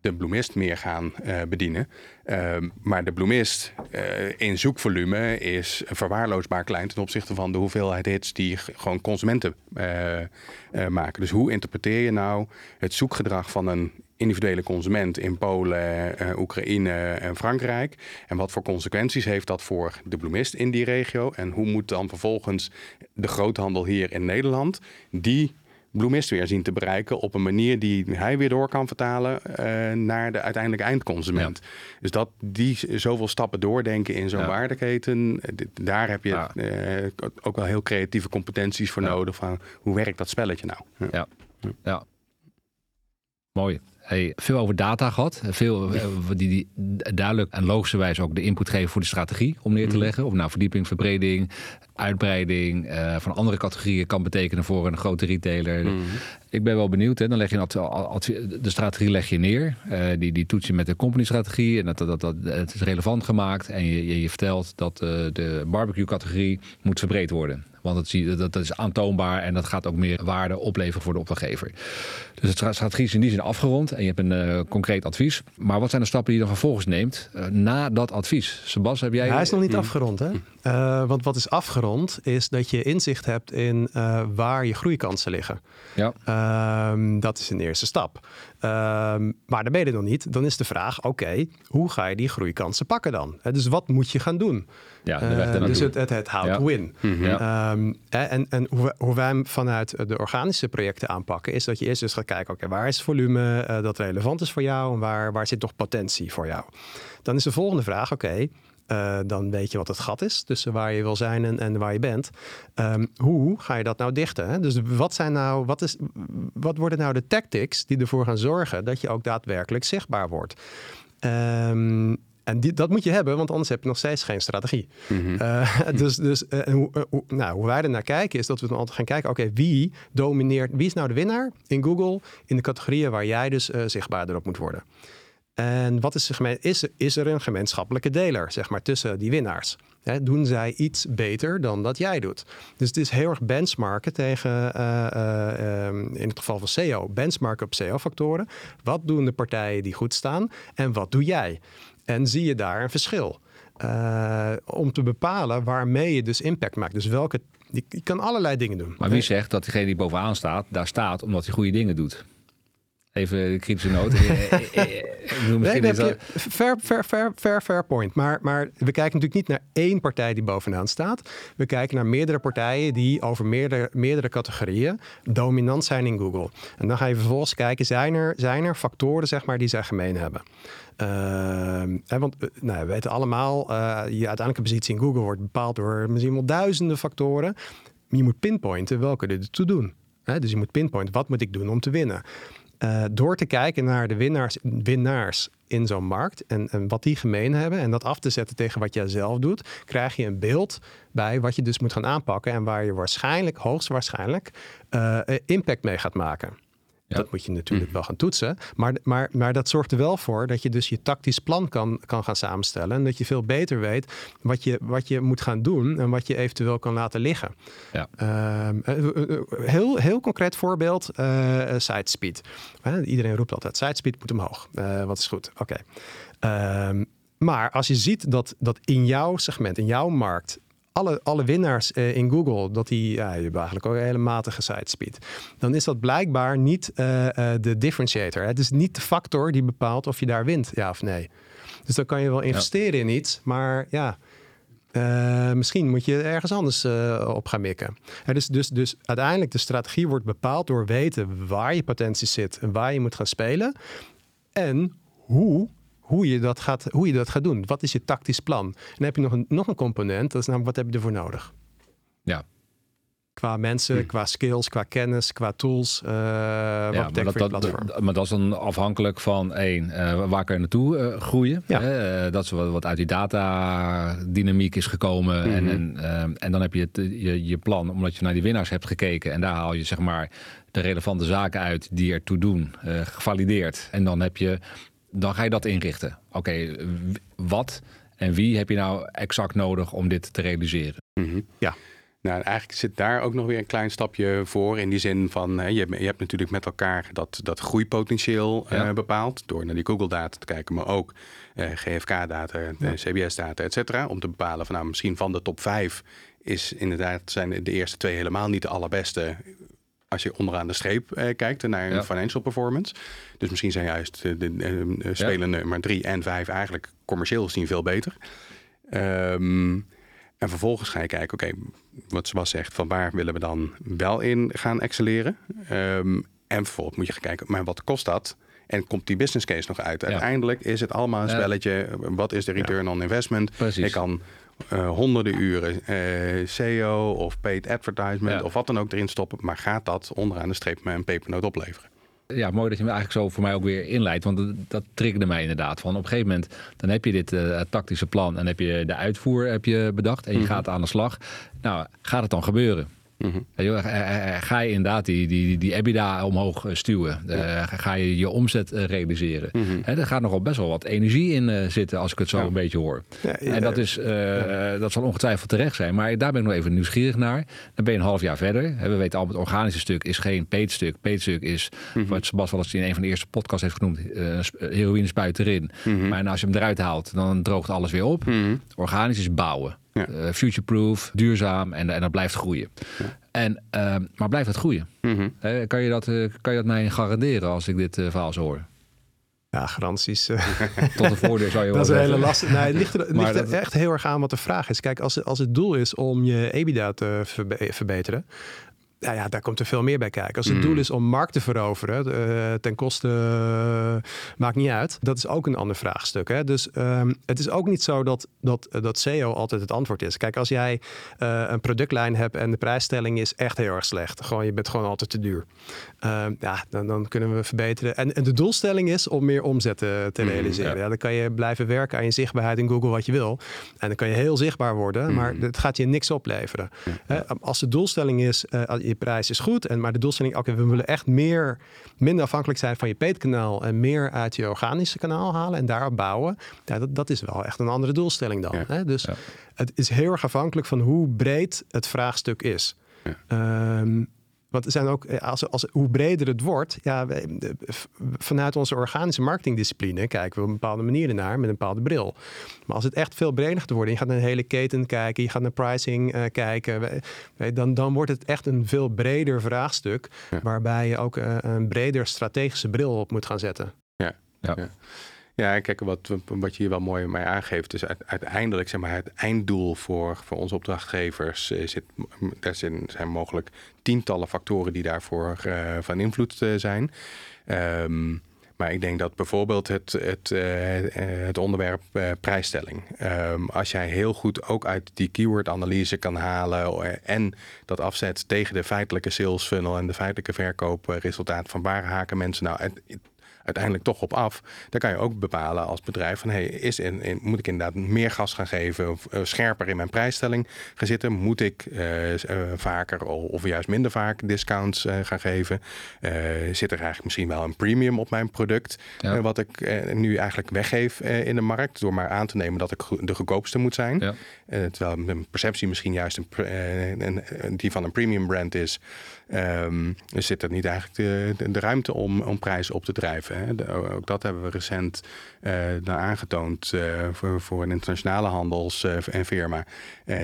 de bloemist meer gaan uh, bedienen. Uh, maar de bloemist uh, in zoekvolume is verwaarloosbaar klein ten opzichte van de hoeveelheid hits die gewoon consumenten maken. Dus hoe interpreteer je nou het zoekgedrag van een individuele consument in Polen, Oekraïne en Frankrijk? En wat voor consequenties heeft dat voor de bloemist in die regio? En hoe moet dan vervolgens de groothandel hier in Nederland die bloemist weer zien te bereiken op een manier die hij weer door kan vertalen uh, naar de uiteindelijke eindconsument. Dus dat die zoveel stappen doordenken in zo'n waardeketen, eh, daar heb je uh, ook wel heel creatieve competenties voor nodig van hoe werkt dat spelletje nou? ja. ja. Mooi. Hey, veel over data gehad. Veel die, die duidelijk en logischerwijs ook de input geven voor de strategie om neer te mhm. leggen. Of nou verdieping, verbreding, uitbreiding uh, van andere categorieën kan betekenen voor een grote retailer. Mhm. Ik ben wel benieuwd. Hè? Dan leg je de strategie leg je neer. Uh, die, die toets je met de company-strategie. En dat, dat, dat, het is relevant gemaakt. En je, je, je vertelt dat uh, de barbecue-categorie moet verbreed worden. Want het, dat, dat is aantoonbaar en dat gaat ook meer waarde opleveren voor de opdrachtgever. Dus de strategie is in die zin afgerond en je hebt een uh, concreet advies. Maar wat zijn de stappen die je dan vervolgens neemt uh, na dat advies? Sebas, heb jij... hij is nog niet afgerond, hè? Uh, want wat is afgerond is dat je inzicht hebt in waar je groeikansen liggen. Ja. Ehm, dat is een eerste stap. Um, maar dan ben je nog niet. Dan is de vraag, oké, hoe ga je die groeikansen pakken dan? dus wat moet je gaan doen? Ja, uh, dus het, het, het ja. to win. Mm -hmm. en en hoe, hoe, wij hem vanuit de organische projecten aanpakken, is dat je eerst dus gaat kijken, oké, waar is het volume uh, dat relevant is voor jou en waar, waar zit nog potentie voor jou? Dan is de volgende vraag, oké, uh, dan weet je wat het gat is tussen waar je wil zijn en, en waar je bent. Um, hoe ga je dat nou dichten? Hè? Dus wat, zijn nou, wat, is, wat worden nou de tactics die ervoor gaan zorgen dat je ook daadwerkelijk zichtbaar wordt? Um, en die, dat moet je hebben, want anders heb je nog steeds geen strategie. Mm -hmm. uh, dus dus uh, hoe, nou, hoe wij er naar kijken, is dat we dan altijd gaan kijken: oké, wie domineert, wie is nou de winnaar in Google in de categorieën waar jij dus zichtbaarder op moet worden? En wat is, er, is, is er een gemeenschappelijke deler, zeg maar, tussen die winnaars? doen zij iets beter dan dat jij doet? Dus het is heel erg benchmarken tegen, eh, eh, ehm, in het geval van SEO, benchmarken op SEO-factoren. Wat doen de partijen die goed staan en wat doe jij? En zie je daar een verschil? Uh, om te bepalen waarmee je dus impact maakt. Dus welke. Je, kan allerlei dingen doen. Maar wie zegt dat diegene die bovenaan staat, daar staat omdat hij goede dingen doet? Even de kritische noot. nee, dat... fair, fair, fair, fair, fair point. Maar, maar we kijken natuurlijk niet naar één partij die bovenaan staat. We kijken naar meerdere partijen die over meerdere, meerdere categorieën dominant zijn in Google. En dan ga je vervolgens kijken, zijn er, zijn er factoren zeg maar, die zij gemeen hebben? Uh, want uh, nou, we weten allemaal, uh, je uiteindelijke positie in Google wordt bepaald door misschien wel duizenden factoren. Maar je moet pinpointen welke er toe doen. dus je moet pinpointen, wat moet ik doen om te winnen? Uh, door te kijken naar de winnaars, winnaars in zo'n markt en, en, wat die gemeen hebben en dat af te zetten tegen wat jij zelf doet, krijg je een beeld bij wat je dus moet gaan aanpakken en waar je waarschijnlijk, hoogstwaarschijnlijk, uh, impact mee gaat maken. Dat moet je natuurlijk mhm. wel gaan toetsen. Maar, maar, maar dat zorgt er wel voor dat je dus je tactisch plan kan, kan gaan samenstellen. En dat je veel beter weet wat je, wat je moet gaan doen en wat je eventueel kan laten liggen. Ja. Ehm, eh, eh, eh, heel, heel concreet voorbeeld, uh, site speed. iedereen roept altijd, site speed moet omhoog. wat is goed? Oké. Ehm, maar als je ziet dat, dat in jouw segment, in jouw markt, alle, alle winnaars uh, in Google, dat die, ja, je eigenlijk ook een hele matige site speed. Dan is dat blijkbaar niet uh, uh, de differentiator. Het is niet de factor die bepaalt of je daar wint, ja of nee. Dus dan kan je wel investeren in iets, maar ja, misschien moet je ergens anders op gaan mikken. dus, dus, dus uiteindelijk de strategie wordt bepaald door weten waar je potentie zit en waar je moet gaan spelen. En hoe hoe je dat gaat, hoe je dat gaat doen. Wat is je tactisch plan? En dan heb je nog een, nog een component, dat is namelijk wat heb je ervoor nodig? Ja. Qua mensen, hm. qua skills, qua kennis, qua tools. Uh, ja, wat dat, dat, maar dat is dan afhankelijk van één, uh, waar kan je naartoe uh, groeien? Ja. dat is wat, wat uit die data-dynamiek is gekomen. en, mhm. en, en dan heb je het, je, je plan, omdat je naar die winnaars hebt gekeken. En daar haal je zeg maar de relevante zaken uit die ertoe doen, gevalideerd. En dan heb je dan ga je dat inrichten. Oké, wat en wie heb je nou exact nodig om dit te realiseren? Mhm. Ja. Nou, eigenlijk zit daar ook nog weer een klein stapje voor. In die zin van, je, je hebt natuurlijk met elkaar dat, dat groeipotentieel eh, bepaald. Door naar die Google-data te kijken, maar ook uh, GFK-data, ja. CBS-data, et cetera. Om te bepalen van, nou, misschien van de top 5 is inderdaad, zijn de eerste twee helemaal niet de allerbeste als je onderaan de streep uh, kijkt naar ja. financial performance. Dus misschien zijn juist de, de, de spelen nummer drie en vijf eigenlijk commercieel gezien veel beter. Um, en vervolgens ga je kijken, oké, wat Sebas zegt, van waar willen we dan wel in gaan excelleren? Um, en vervolgens moet je gaan kijken, maar wat kost dat? En komt die business case nog uit? Uiteindelijk is het allemaal een spelletje. Wat is de return on investment? Precies. Ik kan uh, honderden uren uh, SEO of paid advertisement of wat dan ook erin stoppen. Maar gaat dat onderaan de streep met een pepernoot opleveren? Ja, mooi dat je me eigenlijk zo voor mij ook weer inleidt. Want dat, dat triggerde mij inderdaad. Van op een gegeven moment, dan heb je dit uh, tactische plan en heb je de uitvoer heb je bedacht en je mhm. gaat aan de slag. Nou, gaat het dan gebeuren? Mm Ga je inderdaad die, die, die EBITDA omhoog eh, stuwen? Ga je je omzet realiseren? Mm Er gaat nogal best wel wat energie in zitten als ik het zo een beetje hoor. en dat, is, dat zal ongetwijfeld terecht zijn. Maar daar ben ik nog even nieuwsgierig naar. Dan ben je een half jaar verder. We weten al, het organische stuk is geen peetstuk. Peetstuk is, mm wat Sebas wel eens in een van de eerste podcasts heeft genoemd, heroïne spuit erin. Mhm. Maar als je hem eruit haalt, dan droogt alles weer op. Mhm. Organisch is bouwen. Ja. Uh, futureproof, duurzaam en, en dat blijft groeien. En, uh, maar blijft het groeien? Mm kan, je dat, uh, kan je dat mij garanderen als ik dit verhaal zo hoor? Ja, garanties. Tot de voordeur zou je Dat is een hele lastig. Nee, het ligt er, ligt er echt heel erg aan wat de vraag is. Kijk, als, als het doel is om je EBITDA te verbeteren, nou ja, daar komt er veel meer bij kijken. Als het mm. doel is om markt te veroveren, uh, ten koste uh, maakt niet uit. Dat is ook een ander vraagstuk. Hè? Dus um, het is ook niet zo dat, dat, dat SEO altijd het antwoord is. Kijk, als jij uh, een productlijn hebt en de prijsstelling is echt heel erg slecht. Gewoon, je bent gewoon altijd te duur. Ehm, ja, dan, dan, kunnen we verbeteren. En, en, de doelstelling is om meer omzet te, te mm, realiseren. ja. dan kan je blijven werken aan je zichtbaarheid in Google wat je wil. En dan kan je heel zichtbaar worden, maar mm. het gaat je niks opleveren. Als de doelstelling is, je prijs is goed. En, maar de doelstelling, oké, we willen echt meer, minder afhankelijk zijn van je peetkanaal en meer uit je organische kanaal halen en daarop bouwen. Ja, dat, dat is wel echt een andere doelstelling dan. Hè? Dus het is heel erg afhankelijk van hoe breed het vraagstuk is. Ehm, want er zijn ook, eh, als, als, hoe breder het wordt, ja, vanuit onze organische marketingdiscipline kijken we op een bepaalde manier naar met een bepaalde bril. Maar als het echt veel breder gaat worden, je gaat naar een hele keten kijken, je gaat naar pricing uh, kijken, dan, dan wordt het echt een veel breder vraagstuk, waarbij je ook uh, een breder strategische bril op moet gaan zetten. ja. ja. ja. Ja, kijk, wat, wat je hier wel mooi mee aangeeft, is uiteindelijk zeg maar, het einddoel voor, voor onze opdrachtgevers. Uh, zit, er zijn, mogelijk tientallen factoren die daarvoor uh, van invloed uh, zijn. Um, maar ik denk dat bijvoorbeeld het, het, het onderwerp prijsstelling. Um, als jij heel goed ook uit die keyword-analyse kan halen en dat afzet tegen de feitelijke sales funnel en de feitelijke verkoopresultaat van waar haken mensen nou uiteindelijk toch op af. Dan kan je ook bepalen als bedrijf van hey, is in, moet ik inderdaad meer gas gaan geven of uh, scherper in mijn prijsstelling gaan zitten? Moet ik uh, uh, vaker of juist minder vaak discounts gaan geven? zit er eigenlijk misschien wel een premium op mijn product wat ik nu eigenlijk weggeef in de markt door maar aan te nemen dat ik de goedkoopste moet zijn? Ja. terwijl mijn perceptie misschien juist een, een, die van een premium brand is. Um, er zit er niet eigenlijk de, de, ruimte om, om prijzen op te drijven. Hè. ook dat hebben we recent uh, aangetoond uh, voor, voor een internationale handels- uh, en firma.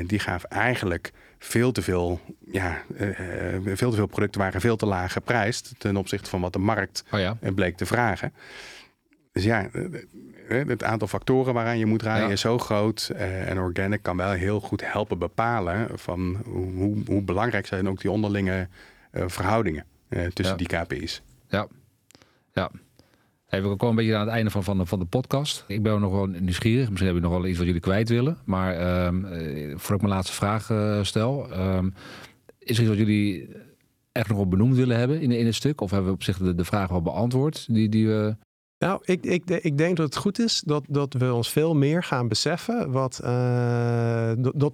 die gaf eigenlijk veel te veel, ja, veel te veel producten waren veel te laag geprijsd ten opzichte van wat de markt oh ja. bleek te vragen. Dus ja, het aantal factoren waaraan je moet rijden is zo groot. en organic kan wel heel goed helpen bepalen van hoe, hoe belangrijk zijn ook die onderlinge eh, verhoudingen eh, tussen die KPI's. Ja, ja. We komen een beetje aan het einde van, van, de, van de podcast. Ik ben nog wel nieuwsgierig. Misschien heb je nog wel iets wat jullie kwijt willen. Maar um, voor ik mijn laatste vraag stel. Um, is er iets wat jullie echt nog op benoemd willen hebben in, in het stuk? Of hebben we op zich de, de vraag wel beantwoord die, die we nou, ik, ik, ik denk dat het goed is dat, dat we ons veel meer gaan beseffen wat uh, dat,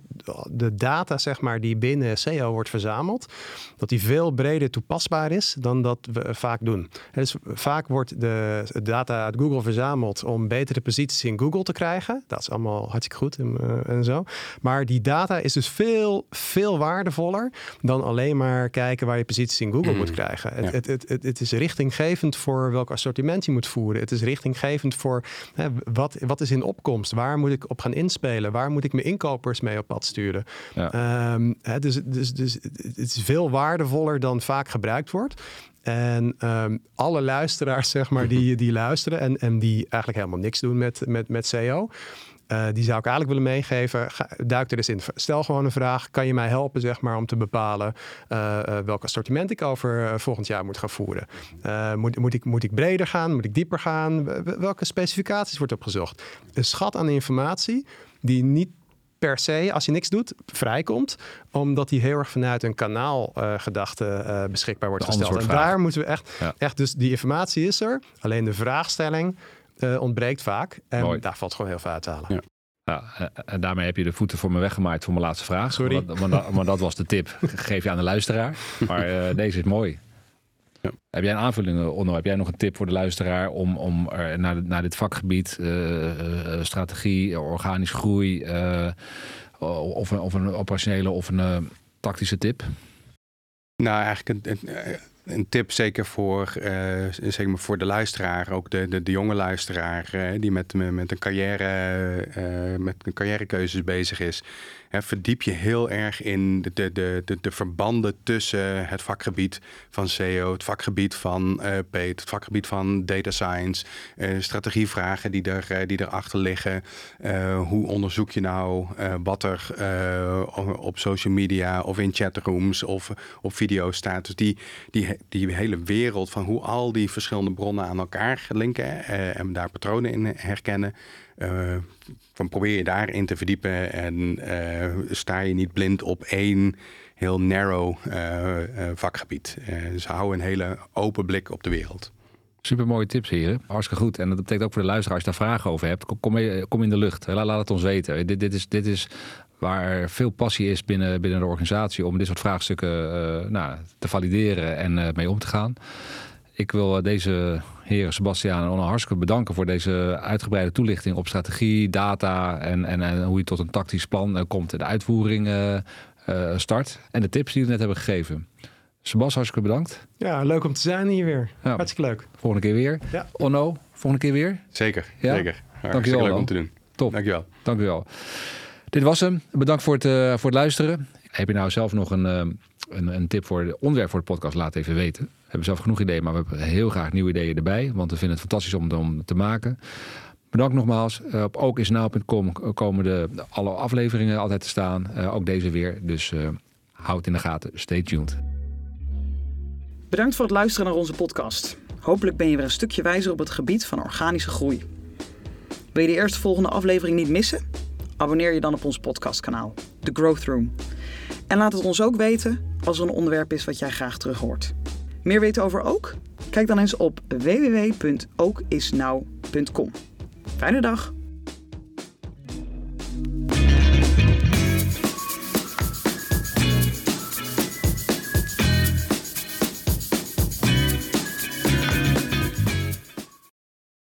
de data, zeg maar, die binnen SEO wordt verzameld, dat die veel breder toepasbaar is dan dat we vaak doen. Dus vaak wordt de data uit Google verzameld om betere posities in Google te krijgen. Dat is allemaal hartstikke goed en, uh, en zo. Maar die data is dus veel, veel waardevoller dan alleen maar kijken waar je posities in Google moet mm. krijgen. Het, het, het, het, het is richtinggevend voor welk assortiment je moet voeren. Het is richtinggevend voor hè, wat, wat is in opkomst? Waar moet ik op gaan inspelen? Waar moet ik mijn inkopers mee op pad sturen? Ehm, hè, dus, dus, dus het is veel waardevoller dan vaak gebruikt wordt. En um, alle luisteraars, zeg maar, die, die luisteren en, en die eigenlijk helemaal niks doen met, met, met SEO. Uh, die zou ik eigenlijk willen meegeven. Ga, duik er eens in. Stel gewoon een vraag. Kan je mij helpen zeg maar, om te bepalen uh, uh, welk assortiment ik over volgend jaar moet gaan voeren? moet, moet, ik, moet ik breder gaan? Moet ik dieper gaan? Welke specificaties wordt opgezocht? Een schat aan informatie die niet per se, als je niks doet, vrijkomt. Omdat die heel erg vanuit een kanaalgedachte uh, beschikbaar wordt gesteld. En daar moeten we echt, echt, dus die informatie is er. Alleen de vraagstelling uh, ontbreekt vaak. En daar valt gewoon heel veel uit te halen. Ja. Ja, eh, en daarmee heb je de voeten voor me weggemaakt voor mijn laatste vraag. Sorry. Maar, maar, maar dat was de tip. Geef je aan de luisteraar. Maar uh, deze is mooi. Ja. Heb jij een aanvulling, Onno? Heb jij nog een tip voor de luisteraar om, om naar, naar dit vakgebied, uh, strategie, organisch groei, of, een, of een operationele of een tactische tip? Nou, eigenlijk een, een, een tip zeker voor, uh, maar voor de luisteraar, ook de, de, de jonge luisteraar die met, met, een carrière, uh, met een carrièrekeuzes bezig is. Hè, verdiep je heel erg in de, de, de, de, verbanden tussen het vakgebied van SEO, het vakgebied van uh, het vakgebied van data science, strategievragen die, er, die erachter liggen. hoe onderzoek je nou wat er op social media of in chatrooms of op video staat. Dus die, die die hele wereld van hoe al die verschillende bronnen aan elkaar linken en daar patronen in herkennen. Uh, van probeer je daarin te verdiepen en uh, sta je niet blind op één heel narrow vakgebied. dus hou een hele open blik op de wereld. Super mooie tips, heren. Hartstikke goed. En dat betekent ook voor de luisteraar, als je daar vragen over hebt, kom, kom in de lucht. Laat, het ons weten. Dit, dit, is, dit is waar veel passie is binnen, binnen de organisatie om dit soort vraagstukken nou, te valideren en mee om te gaan. Ik wil deze heren Sebastiaan en Onno hartstikke bedanken voor deze uitgebreide toelichting op strategie, data en, en, en hoe je tot een tactisch plan komt en de uitvoering start. En de tips die we net hebben gegeven. Sebas, hartstikke bedankt. Ja, leuk om te zijn hier weer. Ja. Hartstikke leuk. Volgende keer weer. Ja. Onno, volgende keer weer. Zeker, ja? zeker. Dankjewel. leuk om te doen. Top. Dankjewel. Dankjewel. Dit was hem. Bedankt voor het, uh, voor het luisteren. Heb je nou zelf nog een, uh, een, een, tip voor het onderwerp voor de podcast? Laat even weten. Hebben zelf genoeg ideeën, maar we hebben heel graag nieuwe ideeën erbij. Want we vinden het fantastisch om, om te maken. Bedankt nogmaals. Uh, op ookisnauw.com komen de, alle afleveringen altijd te staan. ook deze weer. Dus houd in de gaten. Stay tuned. Bedankt voor het luisteren naar onze podcast. Hopelijk ben je weer een stukje wijzer op het gebied van organische groei. Wil je de eerste volgende aflevering niet missen? Abonneer je dan op ons podcastkanaal, The Growth Room. En laat het ons ook weten als er een onderwerp is wat jij graag terug hoort. Meer weten over Ook? Kijk dan eens op www.ookisnauw.com. Fijne dag!